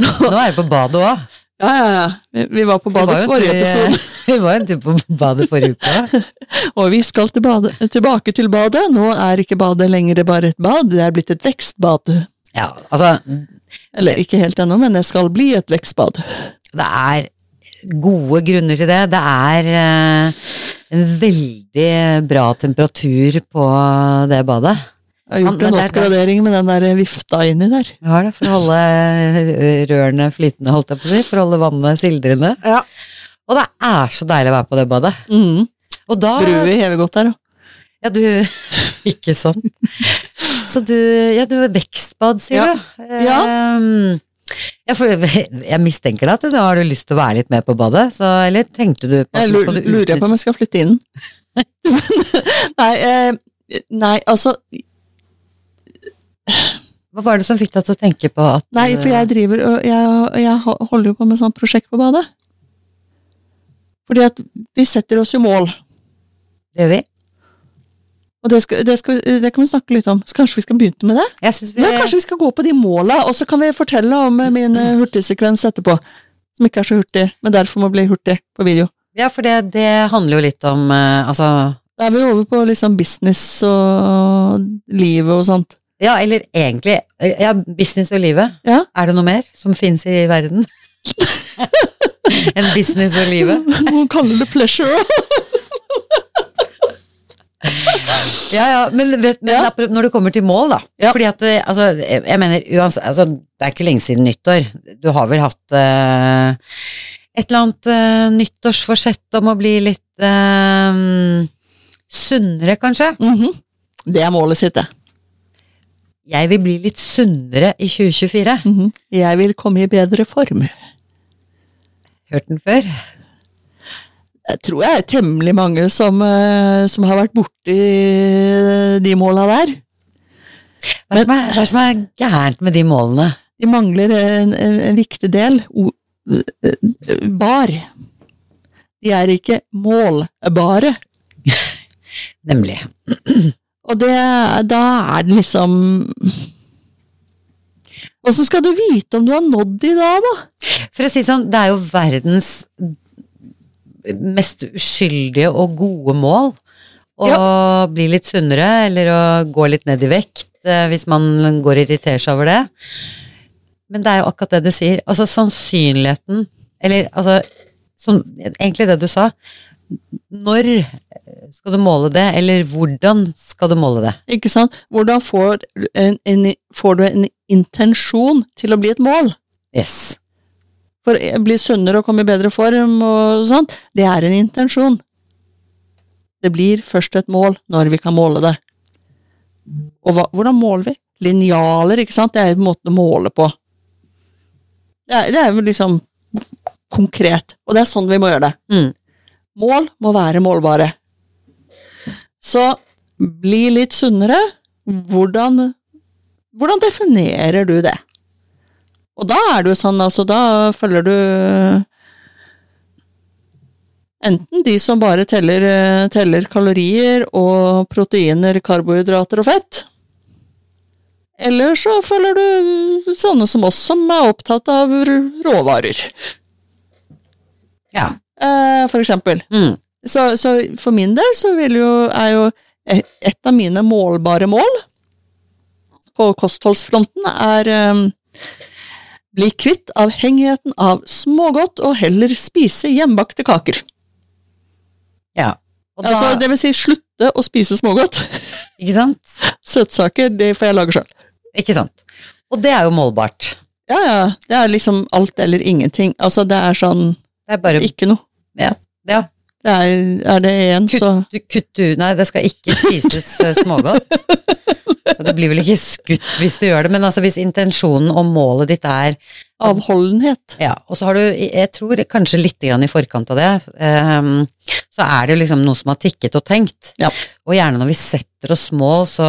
Nå er det på badet òg. Ja, ja, ja. Vi, vi var på badet var forrige tur, eh, episode, Vi var en tur på badet forrige uke og vi skal til bade, tilbake til badet. Nå er ikke badet lenger bare et bad, det er blitt et vekstbad. Ja, altså, Eller ikke helt ennå, men det skal bli et vekstbad. det er gode grunner til det. Det er eh, en veldig bra temperatur på det badet. Jeg har gjort Ja, en er- oppgradering med den der vifta inni der. Ja, det for å holde rørene flytende, holdt jeg på å si. For å holde vannet sildrende. Ja. Og det er så deilig å være på det badet. Mm. Og da Brua hever godt der da. Ja, du Ikke sant? Så du Ja, du vekstbad, sier Ja. du? Ehm, ja, for jeg mistenker deg at du, da har du lyst til å være litt med på badet, så Eller tenkte du på Jeg lurer, lurer på om jeg skal flytte inn. nei, eh, nei, altså Hva var det som fikk deg til å tenke på at Nei, for jeg driver og jeg, jeg holder jo på med sånn prosjekt på badet. Fordi at vi setter oss jo mål, Det gjør vi. Og det, skal, det, skal, det kan vi snakke litt om. Så kanskje vi skal begynne med det? Vi Ja, kanskje vi skal gå på de måla, og så kan vi fortelle om eh, min eh, hurtigsekvens etterpå. Som ikke er så hurtig, men derfor må bli hurtig på video. Ja, for det, det handler jo litt om eh, Altså Da er vi over på liksom business og livet og sånt. Ja, eller egentlig Ja, business og livet. Ja. Er det noe mer som finnes i verden? Enn business og livet? Noen kaller det pleasure. Ja, ja, men, vet, men Ja. når det kommer til mål, da. Ja. Fordi at, eh, altså, jeg mener, uansett, altså, det er ikke lenge siden nyttår. Du har vel hatt uh, et eller annet uh, nyttårsforsett om å bli litt uh, sunnere, kanskje? Mhm. Det er målet sitt, det. Jeg vil bli litt sunnere i 2024. Mhm. Jeg vil komme i bedre form. Hørt den før? Jeg tror jeg er temmelig mange som, eh, som har vært borti de måla der. Hva er, er, hva som er gærent med de målene? De mangler en, en, en viktig del. O, eh, bar. De er ikke målbare. Nemlig. Og det, da er det liksom Åssen skal du vite om du har nådd de da, da? For å si det sånn, det er jo verdens mest uskyldige og gode mål. Å bli litt sunnere, eller å gå litt ned i vekt, eh, hvis man går og irriterer seg over det. Men det er jo akkurat det du sier. Altså sannsynligheten Eller altså som, Egentlig det du sa. Når skal du måle det, eller hvordan skal du måle det? Ikke sant? Hvordan får, en, en, får du en intensjon til å bli et mål? Yes. For å bli sunnere og komme i bedre form og sånt, det er en intensjon. Det blir først et mål når vi kan måle det. Og hva, hvordan måler vi? Linjaler, ikke sant? Det er en måten å måle på. Det er, det er jo liksom konkret, og det er sånn vi må gjøre det. Mm. Mål må være målbare. Så bli litt sunnere. Hvordan, hvordan definerer du det? Og da er det jo sånn, altså, da følger du enten de som bare teller, eh, teller kalorier og proteiner, karbohydrater og fett. Eller så følger du sånne som oss, som er opptatt av råvarer, Ja. eh, for eksempel. Mm. Så, så for min del så vil jo, er jo e- et av mine målbare mål på kostholdsfronten er bli kvitt avhengigheten av smågodt og heller spise hjemmebakte kaker. ja. Da, Altså, det vil si slutte å spise smågodt. ikke sant? Søtsaker, det får jeg lage sjøl. Ikke sant? Og det er jo målbart. Ja, ja. Det er liksom alt eller ingenting. Altså, det er sånn Det er bare ikke noe. Ja. ja. Det er, er det én, så Kutt, kutt Nei, det skal ikke spises eh, smågodt. Og det blir vel ikke skutt hvis du gjør det, men altså hvis intensjonen og målet ditt er Avholdenhet. Ja, og så har du, jeg tror kanskje litt i forkant av det, ehm, så er det jo liksom noe som har tikket og tenkt. Ja. Og gjerne når vi setter oss mål, så,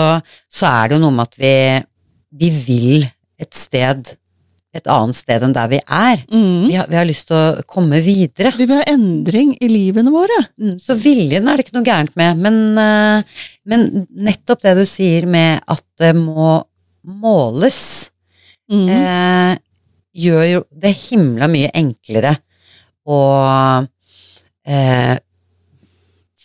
så er det jo noe med at vi, vi vil et sted, et annet sted enn der vi er. Mm. Vi har, vi har lyst til å komme videre. Vi vil ha endring i livene våre. Mm, Så viljen er det ikke noe gærent med, men, eh, men nettopp det du sier med at det må måles, Mm. eh, gjør jo det himla mye enklere å eh,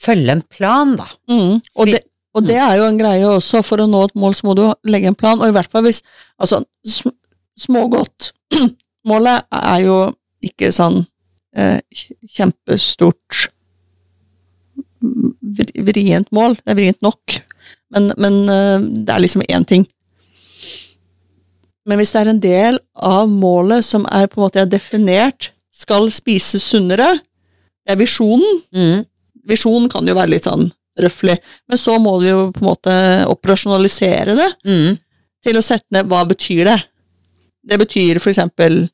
følge en plan, da. Mm. Og, det, og det er jo en greie også, for å nå et mål så må du legge en plan, og i hvert fall hvis Altså, smågodt Målet er jo ikke sånn eh, kjempestort vrient mål, det er vrient nok, men, men eh, det er liksom én ting. Men hvis det er en del av målet som er på en måte er definert, skal spise sunnere, det er visjonen, Mm. Visjon kan jo være litt sånn røffelig, men så må vi jo på en måte operasjonalisere det Mm. til å sette ned hva betyr det. Det betyr eksempel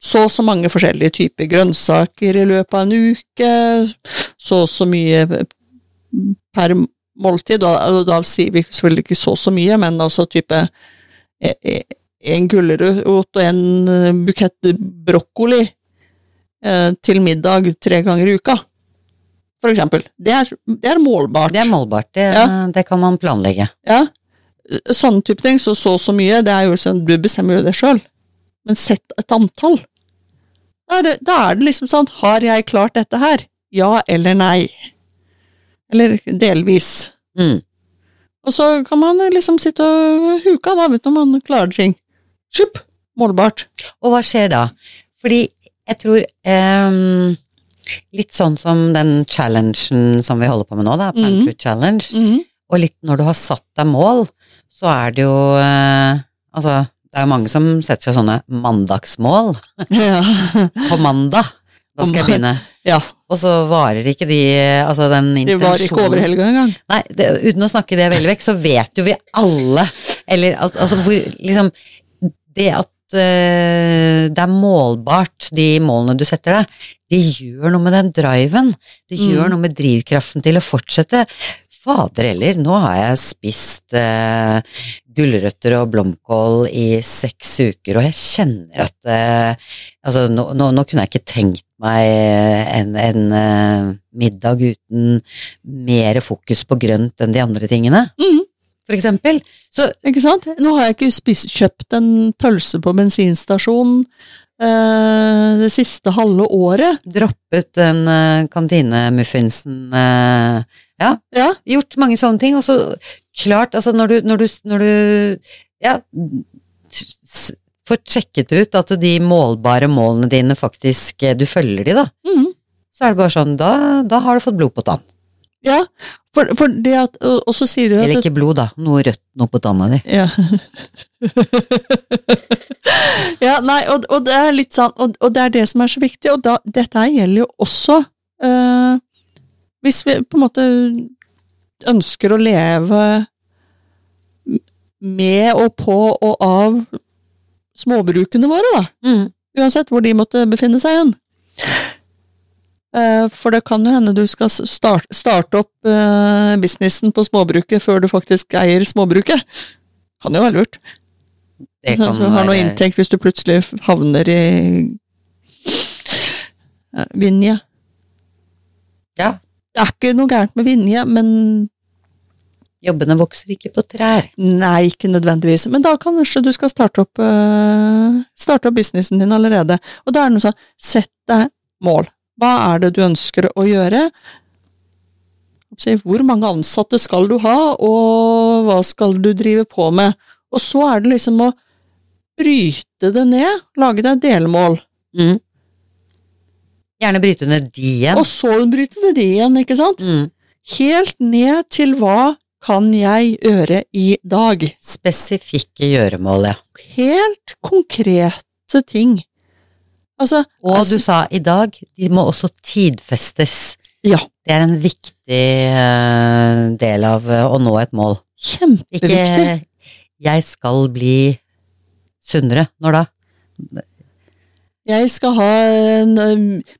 så og så mange forskjellige typer grønnsaker i løpet av en uke, så og så mye per måltid, da, da sier vi selvfølgelig ikke så og så mye, men altså type e- e- en gulrot og en bukett brokkoli eh, til middag tre ganger i uka, for eksempel. Det er, det er målbart. Det er målbart, det, Ja. det kan man planlegge. Ja, sånne type ting, så så så mye, det er jo sånn, du bestemmer jo det sjøl. Men sett et antall. Da er, det, da er det liksom sånn, har jeg klart dette her? Ja eller nei? Eller delvis. Mm. Og så kan man liksom sitte og huke av, da, vet du, når man klarer ting. Sjupp! Målbart. Og hva skjer da? Fordi jeg tror um, Litt sånn som den challengen som vi holder på med nå, da, Pantry Challenge. Mhm. Og litt når du har satt deg mål, så er det jo eh, Altså, det er jo mange som setter seg sånne mandagsmål. Ja. På mandag, da skal jeg begynne. ja. Og så varer ikke de Altså, den Det intensjonen var ikke over helga engang. Nei, det, uten å snakke det veldig vekk, så vet jo vi alle Eller altså hvor liksom Det at eh, det er målbart, de målene du setter deg, det gjør noe med den driven. Det gjør Mm. noe med drivkraften til å fortsette. Fader heller, nå har jeg spist eh, gulrøtter og blomkål i seks uker, og jeg kjenner at eh, Altså, nå, nå, nå kunne jeg ikke tenkt meg en, en eh, middag uten mer fokus på grønt enn de andre tingene, Mm. for eksempel. Så Ikke sant? Nå har jeg ikke spist, kjøpt en pølse på bensinstasjonen det siste halve året. droppet den uh, kantinemuffinsen uh, Ja, Ja, gjort mange sånne ting, og så klart, altså når du, når du, når du ja, får sjekket ut at de målbare målene dine faktisk, eh, du følger de da, Mm. så er det bare sånn, da, da har du fått blod på tann. ja. For, for det at, og, så sier du at Eller ikke blod da, noe rødt noe på tanna di. Ja. ja, nei, og, og det er litt sånn, og, og det er det som er så viktig, og da, dette gjelder jo også eh, hvis vi på en måte ønsker å leve med og på og av småbrukene våre, da. Mm. Uansett hvor de måtte befinne seg hen. Eh, For det kan jo hende du skal starte, starte opp eh, businessen på småbruket før du faktisk eier småbruket. Kan jo være lurt. Det Sånn kan du har noe inntekt hvis du plutselig havner i Vinje. ja, Det er ikke noe gærent med Vinje, men jobbene vokser ikke på trær. nei, ikke nødvendigvis. Men da kanskje du skal starte opp, eh, starte opp businessen din allerede. Og da er det noe sånn, sett deg mål. Hva er det du ønsker å gjøre? Hvor mange ansatte skal du ha, og hva skal du drive på med? Og så er det liksom å bryte det ned, lage deg delmål. Mm. Gjerne bryte ned de igjen. Og så bryte ned de igjen, ikke sant? Mm. Helt ned til hva kan jeg gjøre i dag? Spesifikke gjøremål, ja. Helt konkrete ting. Altså, Og altså- du sa i dag, de må også tidfestes. Ja. Det er en viktig uh, del av uh, å nå et mål. Kjempeviktig. Ikke 'jeg skal bli sunnere'. Når da? Jeg skal ha en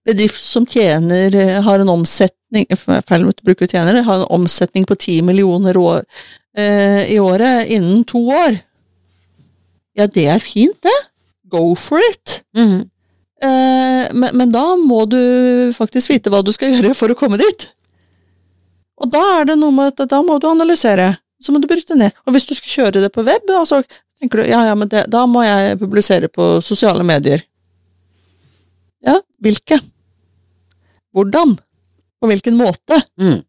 bedrift som tjener har en omsetning Feil å bruke tjener, har en omsetning på 10 millioner år, eh, i året innen to år. Ja, det er fint, det. Go for it. Mm. Eh, men, men da må du faktisk vite hva du skal gjøre for å komme dit. Og da er det noe med at da må du analysere. Så må du bryte ned. Og hvis du skal kjøre det på web, altså, tenker du ja, ja, men det, da må jeg publisere på sosiale medier. Ja, hvilke? Hvordan? På hvilken måte? Mm.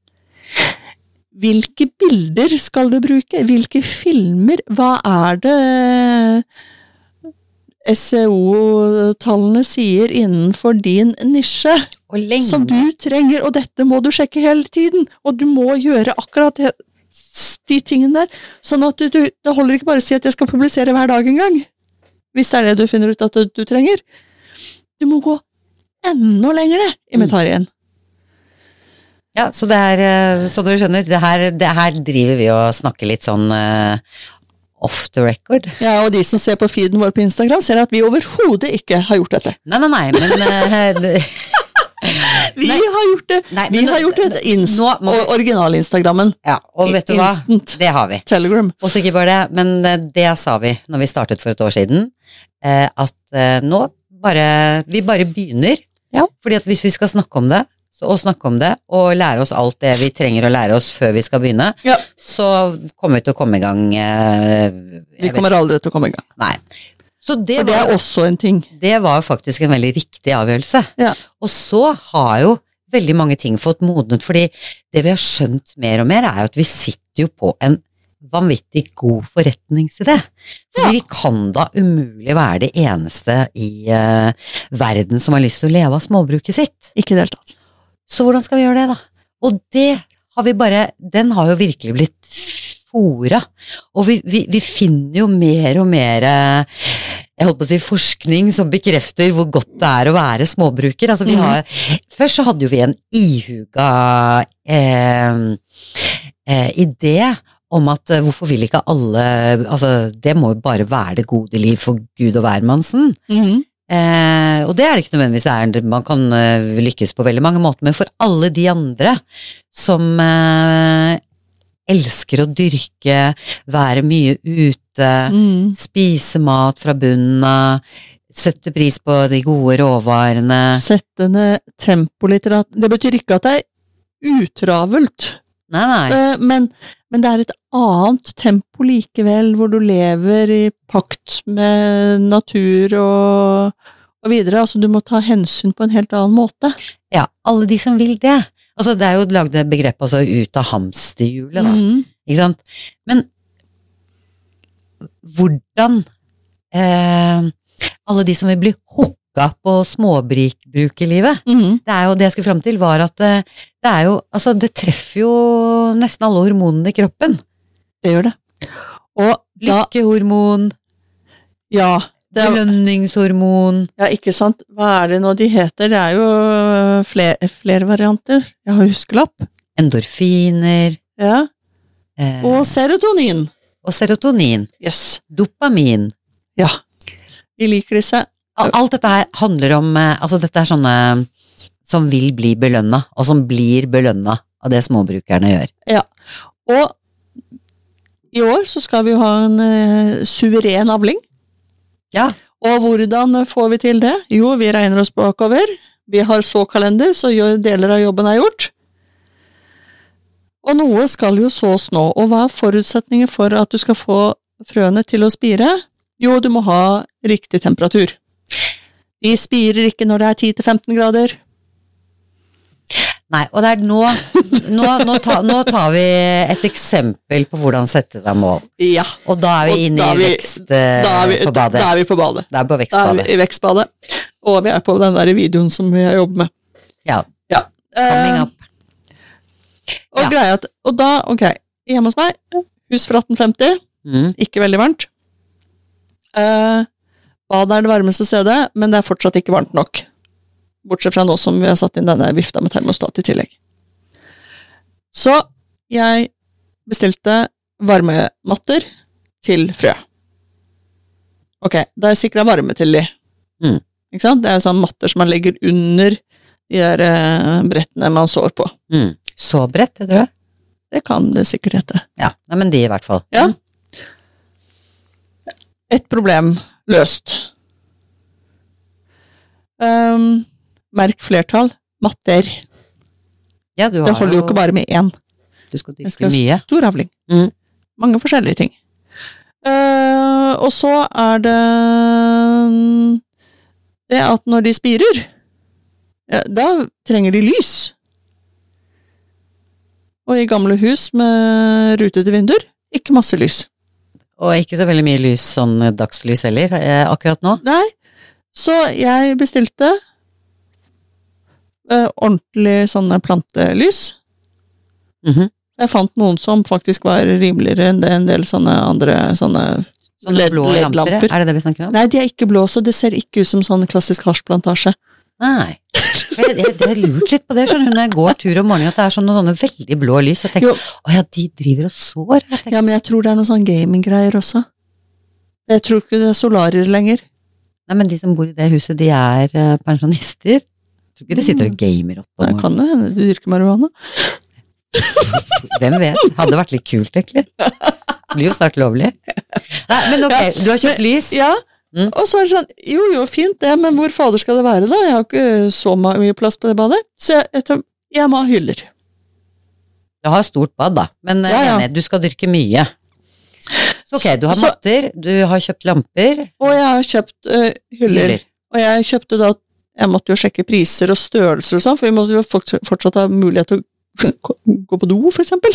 Hvilke bilder skal du bruke? Hvilke filmer? Hva er det SEO-tallene sier innenfor din nisje som du trenger, og dette må du sjekke hele tiden. Og du må gjøre akkurat det, de tingene der. Sånn at du, du, det holder ikke bare å si at jeg skal publisere hver dag engang. Hvis det er det du finner ut at du, du trenger. Du må gå enda lenger ned i metarien. Ja, så det er, eh, som dere skjønner, det her, det her driver vi og snakker litt sånn uh, off the record. Ja, og de som ser på feeden vår på Instagram, ser at vi overhodet ikke har gjort dette. Nei, nei, nei, men eh, Vi Nei. har gjort det! Nei, vi men har gjort det. Inst vi- original-instagrammen. Ja, og vet du hva? Instant. Det har vi. Telegram. Og så ikke bare det, men det sa vi når vi startet for et år siden, at nå bare Vi bare begynner. Ja. Fordi at hvis vi skal snakke om det, så, og snakke om det, og lære oss alt det vi trenger å lære oss før vi skal begynne, Ja. så kommer vi til å komme i gang eh, Vi vet- kommer aldri til å komme i gang. Nei. Så det, For det var, er også en ting. det var faktisk en veldig riktig avgjørelse. Ja. Og så har jo veldig mange ting fått modnet, fordi det vi har skjønt mer og mer, er jo at vi sitter jo på en vanvittig god forretningsidé. Fordi Ja. vi kan da umulig være det eneste i uh, verden som har lyst til å leve av småbruket sitt. Ikke i det hele tatt. Så hvordan skal vi gjøre det, da? Og det har vi bare Den har jo virkelig blitt fora. Og vi, vi, vi finner jo mer og mer eh, jeg holdt på å si forskning som bekrefter hvor godt det er å være småbruker. Altså, vi Mhm. har, først så hadde jo vi en ihuga eh, eh, idé om at eh, hvorfor vil ikke alle Altså, det må jo bare være det gode liv for Gud og hvermannsen. Mhm. Eh, og det er det ikke nødvendigvis er, man kan uh, lykkes på veldig mange måter, men for alle de andre som uh, elsker å dyrke, være mye ute, Mhm. spise mat fra bunnen av, sette pris på de gode råvarene. Sette ned litt. Det betyr ikke at det er utravelt, Nei, nei. eh, men, men det er et annet tempo likevel, hvor du lever i pakt med natur og, og videre. Altså, du må ta hensyn på en helt annen måte. Ja, alle de som vil det. Altså, det er jo lagd et begrep, altså ut av hamsterhjulet, da. Mm. Ikke sant? Men hvordan eh, Alle de som vil bli hooka på småbrukerlivet, Mhm. det er jo det jeg skulle fram til, var at eh, det er jo Altså, det treffer jo nesten alle hormonene i kroppen. Det gjør det. Og Lykkehormon, Ja. Det belønningshormon ja, ikke sant. Hva er det nå de heter? Det er jo flere, flere varianter. Jeg har huskelapp. Endorfiner Ja. eh, Og serotonin. og serotonin. Yes. Dopamin. Ja. Vi liker disse. Al- Alt dette her handler om eh, Altså, dette er sånne som vil bli belønna, og som blir belønna av det småbrukerne gjør. Ja, Og i år så skal vi jo ha en uh, suveren avling. Ja. Og hvordan får vi til det? Jo, vi regner oss bakover. Vi har såkalender, så deler av jobben er gjort. Og noe skal jo sås nå, og hva er forutsetningen for at du skal få frøene til å spire? Jo, du må ha riktig temperatur. De spirer ikke når det er 10-15 grader. Nei, og det er nå Nå, nå, ta, nå tar vi et eksempel på hvordan sette seg mål. Ja, Og da er vi inne i vi- vekst eh, da vi, på badet. Da er vi på badet. Da er på Da er vi i vekstbadet. Og vi er på den der videoen som vi har jobbet med. Ja, Ja. coming up. Og Ja. greia at, og da, ok, hjemme hos meg, hus fra 1850, Mm. ikke veldig varmt. Eh, badet er det varmeste stedet, men det er fortsatt ikke varmt nok. Bortsett fra nå som vi har satt inn denne vifta med termostat i tillegg. Så jeg bestilte varmematter til frø. Ok, da har jeg sikra varme til de. Mm. Ikke sant? Det er sånne matter som man legger under de der eh, brettene man sår på. Mm. Så bredt, heter det? Det kan det sikkert hete. Ja, nei, men de i hvert fall. Ja. Et problem løst. Um, merk flertall. Matter. Ja, du har Det holder jo ikke bare med én. Du skal Jeg skal mye. stor avling. Mm. Mange forskjellige ting. Uh, og så er det det at når de spirer, ja, da trenger de lys. Og i gamle hus med rutete vinduer, ikke masse lys. Og ikke så veldig mye lys, sånn dagslys heller, eh, akkurat nå. Nei, så jeg bestilte eh, ordentlig sånne plantelys. Mhm. Jeg fant noen som faktisk var rimeligere enn det en del sånne andre sånne Sånne blå lamper, er det det vi snakker om? Nei, de er ikke blå, så det ser ikke ut som sånn klassisk hasjplantasje. Nei. Jeg, jeg, jeg har lurt litt på det skjønner du, når jeg går tur om morgenen, at det er sånne, sånne veldig blå lys. Jeg tenker Jo. å ja, de driver og sår. Ja, men jeg tror det er noen sånne gaminggreier også. Jeg tror ikke det er solarer lenger. Nei, men de som bor i det huset, de er uh, pensjonister. Jeg tror ikke de sitter og gamer åtte Det år. kan jo hende de dyrker marihuana. Hvem vet? Hadde vært litt kult, egentlig. Det blir jo snart lovlig. Nei, men ok, du har kjøpt lys. Ja, Mm. og så er det sånn, jo jo, fint det, men hvor fader skal det være da? Jeg har ikke så mye plass på det badet. Så jeg, jeg, jeg må ha hyller. Du har stort bad, da, men eh, Ja, ja. enig, du skal dyrke mye. Så ok, du har Så- matter, du har kjøpt lamper. Og jeg har kjøpt uh, hyller. Og jeg kjøpte da Jeg måtte jo sjekke priser og størrelser og sånn, for vi måtte jo fortsatt ha mulighet til å gå på do, for eksempel.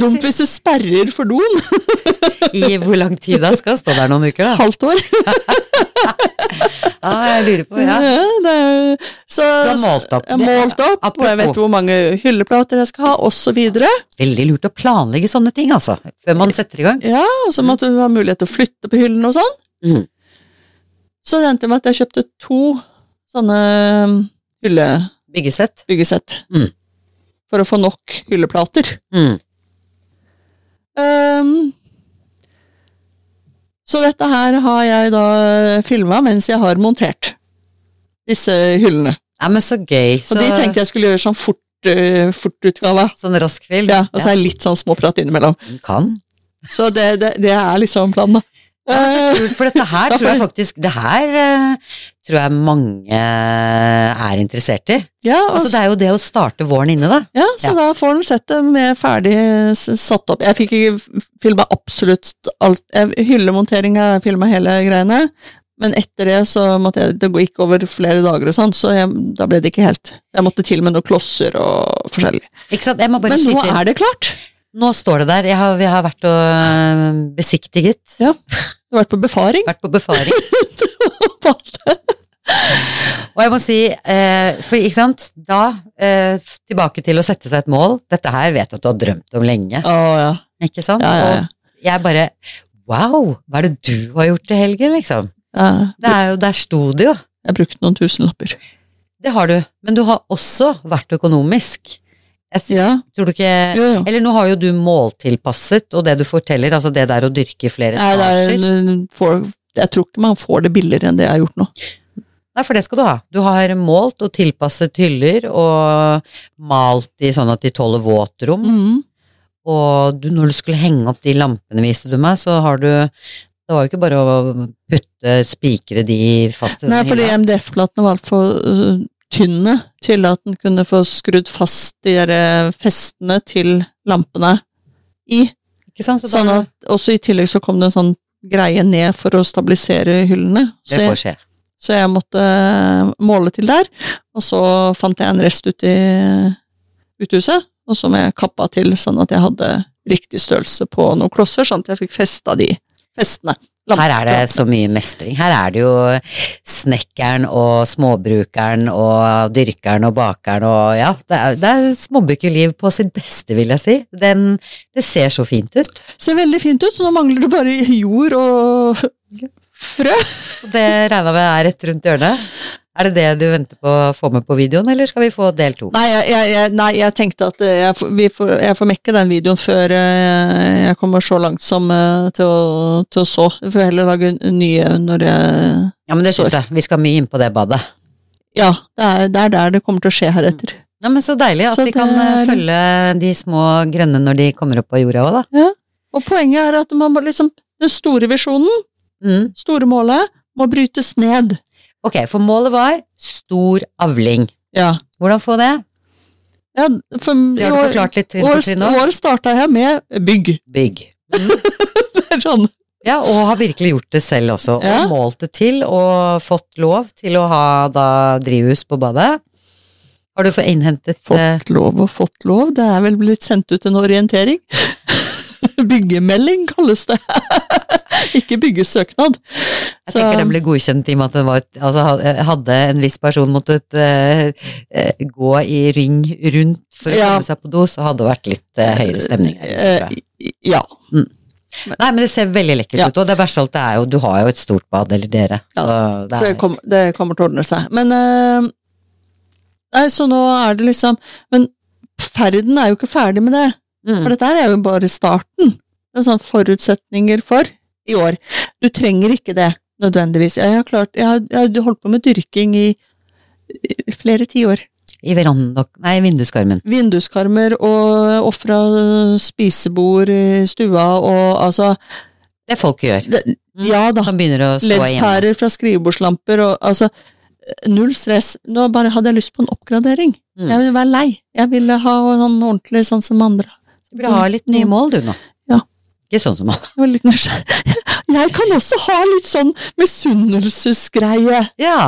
Dumt hvis det sperrer for doen. I hvor lang tid da? Skal stå der noen uker, da? Halvt år. Ah, jeg lurer på, ja. det er, så, Du har målt opp. Jeg har målt opp, og jeg vet hvor mange hylleplater jeg skal ha, videre. Veldig lurt å planlegge sånne ting, altså. Før man setter i gang. Ja, og så måtte du ha mulighet til å flytte på hyllene og sånn. Mm. Så det endte med at jeg kjøpte to sånne hylle... Byggesett. Byggesett. Mm. For å få nok hylleplater. Mm. Um, så dette her har jeg da filma mens jeg har montert disse hyllene. Ja, men så gøy. Så, de tenkte jeg skulle gjøre sånn fort, uh, fortutgave. Sånn rask film. Ja, og så er det litt sånn småprat innimellom. Kan. Så det, det, det er liksom planen, da. Ja, så Eh, kult, for dette her tror jeg faktisk Det her eh, tror jeg mange er interessert i. ja, Altså, det er jo det å starte våren inne, da. Ja, så Ja. da får den sett det med ferdig satt opp. Jeg fikk ikke filma absolutt alt. Hyllemonteringa filma hele greiene, men etter det så måtte jeg Det gikk over flere dager og sånn, så jeg, da ble det ikke helt. Jeg måtte til med noen klosser og forskjellig. Men nå er det klart. Nå står det der. Jeg har, vi har vært og øh, besiktiget. Ja. Du har vært på befaring. Vært på befaring. Og jeg må si, eh, for ikke sant, da eh, tilbake til å sette seg et mål. Dette her vet jeg at du har drømt om lenge, Å ja. ikke sant? Ja, ja. Og jeg bare wow, hva er det du har gjort i helgen, liksom? ja. Det er jo, der sto det jo. Jeg brukte brukt noen tusenlapper. Det har du, men du har også vært økonomisk. Jeg Ja. tror du ikke Jo, jo. Eller nå har jo du måltilpasset, og det du forteller, altså det der å dyrke i flere er, etasjer jeg tror ikke man får det billigere enn det jeg har gjort nå. Nei, for det skal du ha. Du har målt og tilpasset hyller, og malt de sånn at de tåler våtrom. Mm. Og du, når du skulle henge opp de lampene, viste du meg, så har du Det var jo ikke bare å putte spikre de fast i Nei, fordi. MDF-platene var altfor uh, tynne til at den kunne få skrudd fast de der eh, festene til lampene i. Ikke sant? Så Sånn at også i tillegg så kom det en sånn greie ned for å stabilisere hyllene. Så det får skje. så jeg måtte eh, måle til der, og så fant jeg en rest ute i uthuset, og som jeg kappa til sånn at jeg hadde riktig størrelse på noen klosser, sånn at jeg fikk festa de festene. Her er det så mye mestring. Her er det jo snekkeren og småbrukeren og dyrkeren og bakeren og ja, det er, det er småbrukerliv på sitt beste, vil jeg si. Den, det ser så fint ut. Ser veldig fint ut, så nå mangler det bare jord og frø. Det jeg med er rett rundt hjørnet. Er det det du venter på å få med på videoen, eller skal vi få del to? Nei, nei, jeg tenkte at eh, jeg, får- vi får, jeg får mekke den videoen før eh, jeg kommer så langt som eh, til å, til å så. Jeg får heller lage nye når jeg Ja, men det syns jeg. Vi skal mye inn på det badet. Ja, det er, det er der det kommer til å skje heretter. Ja, men Så deilig at Så vi kan er- følge de små grønne når de kommer opp av jorda òg, da. Og poenget er at man må liksom Den store visjonen, Mm. store målet, må brytes ned. Ok, for målet var stor avling. Ja. Hvordan få det? ja for, Det har du forklart litt trinn for trinn nå. Året starta jeg med bygg. Bygg. Det er sånn. Ja, og har virkelig gjort det selv også. Ja. Og målt det til, og fått lov til å ha da drivhus på badet. Har du fått innhentet eh, Fått lov og fått lov, det er vel blitt sendt ut en orientering. Byggemelding kalles det. Ikke byggesøknad. Jeg tenker den ble godkjent i og med at den var, altså, hadde en viss person måttet eh, eh, gå i ring rundt for å Ja. komme seg på do, så hadde det vært litt uh, høyere stemning. Uh, ja. Mm. Eh, Ja. Nei, men det ser veldig lekkert Ja. ut, og det verste av alt er jo, du har jo et stort bad, eller dere. Så det Så kom, det kommer til å ordne seg. Men eh, Nei, så nå er det liksom Men ferden er jo ikke ferdig med det. For mm, dette er jo bare starten. Det er sånn forutsetninger for i år. Du trenger ikke det nødvendigvis. Jeg har, klart, jeg har, jeg har holdt på med dyrking i i flere tiår. I veranda, nei, vinduskarmen. Vinduskarmer og ofra spisebord i stua og altså Det folk gjør. det, Mm. Ja da. Som begynner å stå hjemme. LED-pærer fra skrivebordslamper og altså Null stress. Nå bare hadde jeg lyst på en oppgradering. Mm. Jeg ville være lei. Jeg ville ha sånn ordentlig sånn som andre. Vil ha litt nye mål, du nå. Ja. Ikke sånn som alle. Jeg var litt nysgjerrig. Jeg kan også ha litt sånn misunnelsesgreie. Ja.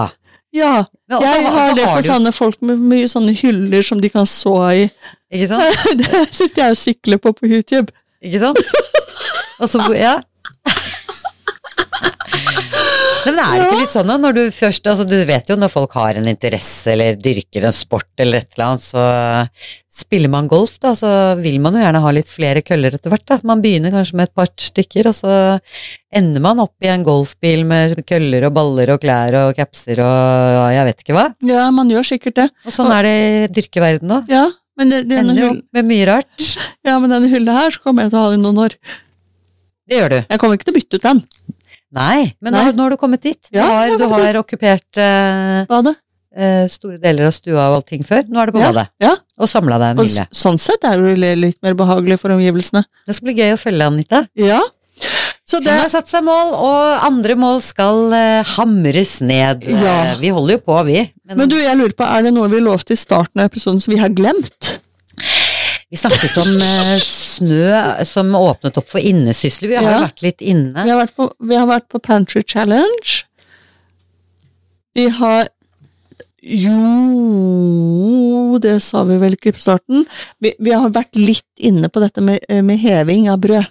Ja, også, jeg har det har du, sånne folk med mye sånne hyller som de kan så i. Ikke sant? Det sitter jeg og sikler på på YouTube. Ikke sant? Og så, ja. Nei, men er det ikke litt sånn da, når du først altså Du vet jo når folk har en interesse eller dyrker en sport eller et eller annet, så spiller man golf, da, så vil man jo gjerne ha litt flere køller etter hvert, da. Man begynner kanskje med et par stykker, og så ender man opp i en golfbil med køller og baller og klær og capser og jeg vet ikke hva. Ja, man gjør sikkert det. Og sånn er det i dyrkeverden òg. Ja, men det, Ender jo opp med mye rart. ja, men denne hylla her så kommer jeg til å ha den i noen år. Det gjør du. Jeg kommer ikke til å bytte ut den. Nei, men Nei. Nå, nå har du kommet dit. Du Ja, har, har du har okkupert uh, Hva da? eh, store deler av stua og allting før. Nå er det på Ja, badet. ja. Og samla deg en hvile. sånn sett er det jo litt mer behagelig for omgivelsene. Det skal bli gøy å følge Anita. Ja. Så Hun har satt seg mål, og andre mål skal uh, hamres ned. Ja. Uh, vi holder jo på, vi. Men, Men du, jeg lurer på, er det noe vi lovte i starten av episoden som vi har glemt? Vi snakket om eh, snø som åpnet opp for innesysler. Vi har Ja. jo vært litt inne. Vi har vært på, vi har vært på Pantry Challenge. Vi har Jo, det sa vi vel ikke på starten. Vi, vi har vært litt inne på dette med, med heving av brød.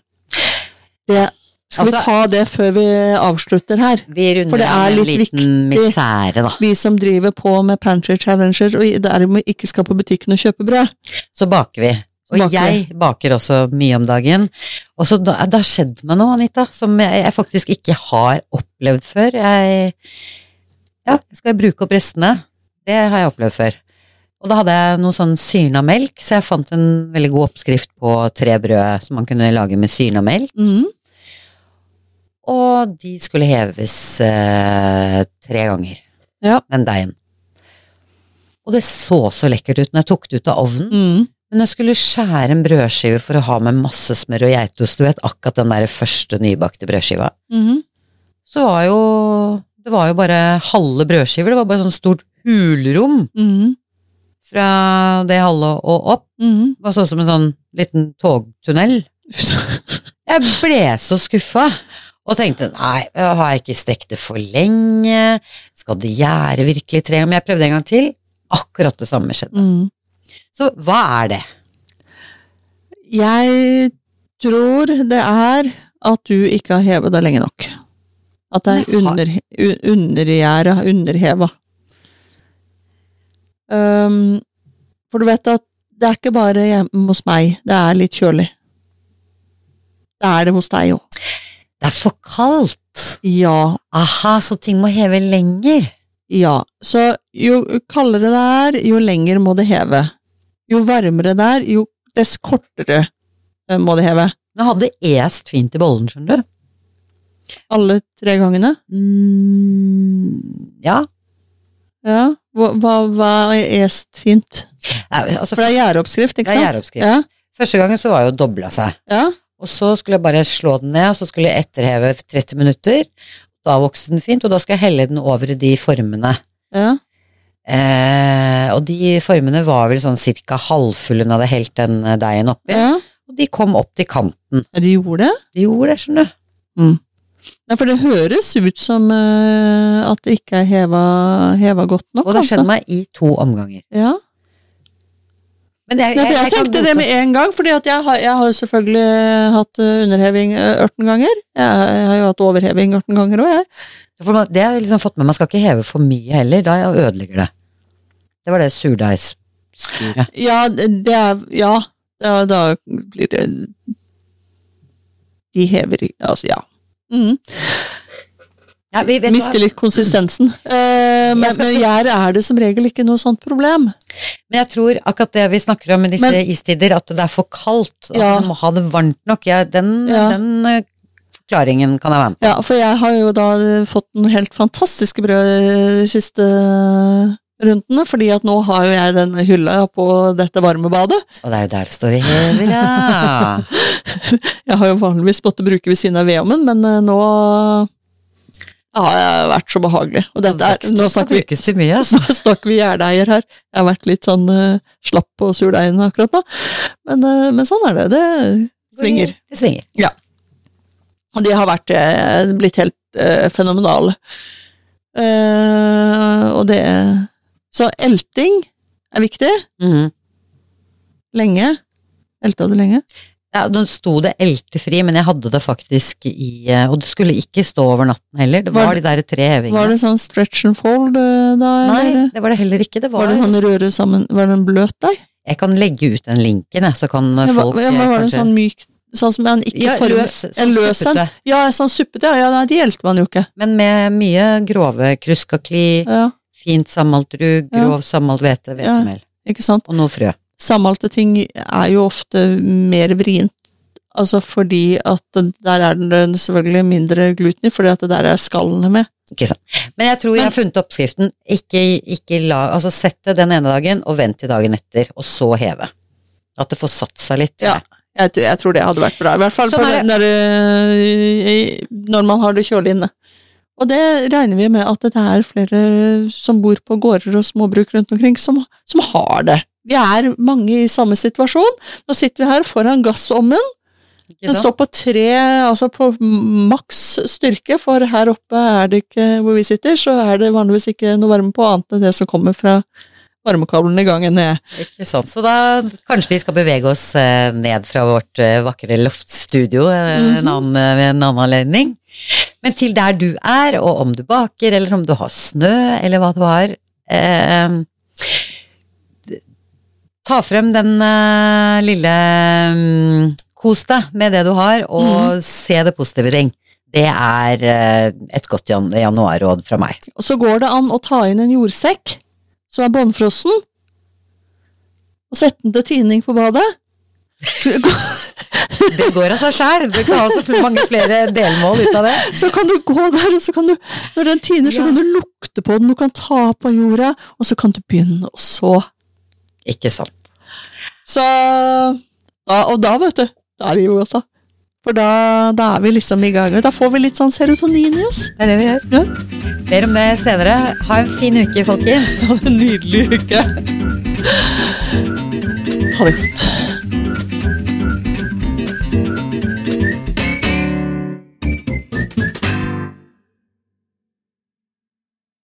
Det, skal Altså- vi ta det før vi avslutter her? Vi For det er litt viktig. misære, da. Vi som driver på med Pantry Challenger og dermed ikke skal på butikken og kjøpe brød. Så baker vi. Og baker jeg baker også mye om dagen. Og så da, det har skjedd meg noe, Anita, som jeg, jeg faktisk ikke har opplevd før. Jeg Ja, skal jeg bruke opp restene? Det har jeg opplevd før. Og da hadde jeg noe sånn syrna melk, så jeg fant en veldig god oppskrift på tre brød som man kunne lage med syrna melk. Mhm. Og de skulle heves eh, tre ganger, Ja. den deigen. Og det så så lekkert ut når jeg tok det ut av ovnen. Mhm. Men jeg skulle skjære en brødskive for å ha med masse smør og geitost, du vet, akkurat den der første nybakte brødskiva. Mhm. Så var jo Det var jo bare halve brødskiver, det var bare sånn stort hulrom Mhm. fra det halve og opp. Mhm. Det var sånn som en sånn liten togtunnel. Jeg ble så skuffa. Og tenkte nei, har jeg ikke stekt det for lenge? Skal det gjære virkelig tre? Men jeg prøvde en gang til. Akkurat det samme skjedde. Mhm. Så hva er det? Jeg tror det er at du ikke har hevet deg lenge nok. At det er under, undergjerda, underheva. Um, for du vet at det er ikke bare hjemme hos meg, det er litt kjølig. Det er det hos deg òg. Det er for kaldt! Ja, Aha, så ting må heve lenger. ja. Så jo kaldere det er, jo lenger må det heve. Jo varmere det er, jo dess kortere eh, må det heve. Men hadde est fint i bollen, skjønner du. Alle tre gangene. Mm, ja. Ja. Hva, hva, hva er est fint? Nei, Altså, For det er gjæreoppskrift, ikke sant? det er sant? gjæreoppskrift. Ja. Første gangen så var jo dobla seg. ja. Og så skulle jeg bare slå den ned, og så skulle jeg etterheve 30 minutter. Da vokste den fint, og da skal jeg helle den over i de formene. ja. Eh, og de formene var vel sånn cirka halvfulle når det hadde helt den eh, deigen oppi. ja. Og de kom opp til kanten. Ja, De gjorde det? De gjorde det, skjønner du. Ja, for det høres ut som uh, at det ikke er heva, heva godt nok, Og det altså. meg i to omganger. Ja. Men jeg, Nei, for jeg, jeg tenkte det med en gang, fordi at jeg har, jo selvfølgelig hatt eh, underheving eh, 18 ganger. Jeg, jeg har jo hatt overheving 18 ganger òg, jeg. For man, det har jeg liksom fått med, man skal ikke heve for mye heller, da ødelegger det. Det var det surdeigsstyret. Ja, det det er Ja, da, da blir det De hever Altså, ja. Mm. Ja? Mister litt konsistensen. Uh, men, skal men gjær er det som regel ikke noe sånt problem. Men jeg tror akkurat det vi snakker om med disse Men- istider, at det er for kaldt. Altså, Ja. Man må ha det varmt nok. Jeg, den, Ja. den eh, forklaringen kan jeg være med på. Ja, for jeg har jo da fått noen helt fantastiske brød de siste rundene, fordi at nå har jo jeg den hylla på dette varmebadet. Og det er jo der det står i hever, ja. Jeg har jo vanligvis måttet bruke ved siden av vedovnen, men eh, nå har vært så behagelig. Og dette er, nå snakker vi, altså. snakker vi gjærdeiger her. Jeg har vært litt sånn uh, slapp og surdeigende akkurat nå, men, uh, men sånn er det. Det svinger. Det svinger. Og de har vært, uh, blitt helt fenomenale. Og det Så elting er viktig. Mhm. Lenge. Elta du lenge? Ja, den sto det eltefri, men jeg hadde det faktisk i eh, Og det skulle ikke stå over natten heller. Det var, Var- de der tre hevingene. Var det sånn stretch and fold eh, da? Nei, eller? det var det heller ikke. Det var, Var det sånn røre sammen Var det en bløt der? Jeg kan legge ut den linken, så kan Ja, folk ja, men var det en kanskje- sånn myk Sånn som en ikke ja, form- løs, En sånn løs en? Ja, sånn suppete, ja. ja. Nei, de hjelper man jo ikke. Men med mye grove kruskakli, Ja, fint sammelt rug, Ja. grov sammelt hvete, Ja. hvetemel. ikke sant? Og noe frø. Sammalte ting er jo ofte mer vrient. Altså fordi at der er det selvfølgelig mindre gluten i, fordi at det der er skallene med. Ikke sant. Men jeg tror jeg har funnet oppskriften. Ikke, ikke la, altså sett det den ene dagen, og vent til dagen etter, og så heve. At det får satt seg litt. Ja. Jeg, jeg tror det hadde vært bra. I hvert fall der, eh, når man har det kjølig inne. Og det regner vi med at det er flere som bor på gårder og småbruk rundt omkring som, som har det. Vi er mange i samme situasjon. Nå sitter vi her foran gassommen. Den står på tre, altså på maks styrke, for her oppe er det ikke hvor vi sitter, så er det vanligvis ikke noe varme på annet enn det som kommer fra varmekabelen i gangen ned. Ikke sant. Så da kanskje vi skal bevege oss eh, ned fra vårt eh, vakre loftstudio en Mhm. annen, eh, ved en annen anledning. Men til der du er, og om du baker, eller om du har snø, eller hva det var Ta frem den uh, lille um, Kos deg med det du har, og se det positive ting. Det er uh, et godt jan januarråd fra meg. Og så går det an å ta inn en jordsekk som er bånnfrossen, og sette den til tining på badet. Så, Det går av seg sjæl. Du kan ha så mange flere delmål ut av det. så kan du gå der, og så kan du, når den tiner, så Ja. kan du lukte på den, du kan ta på jorda, og så kan du begynne å så. Ikke sant. Så da, Og da, vet du, da er det jo godt, da. For da, da er vi liksom i gang. Da får vi litt sånn serotonin i oss. Det er det vi gjør. Ja. Mer om det senere. Ha en fin uke, folkens. Ha en nydelig uke. Ha det godt.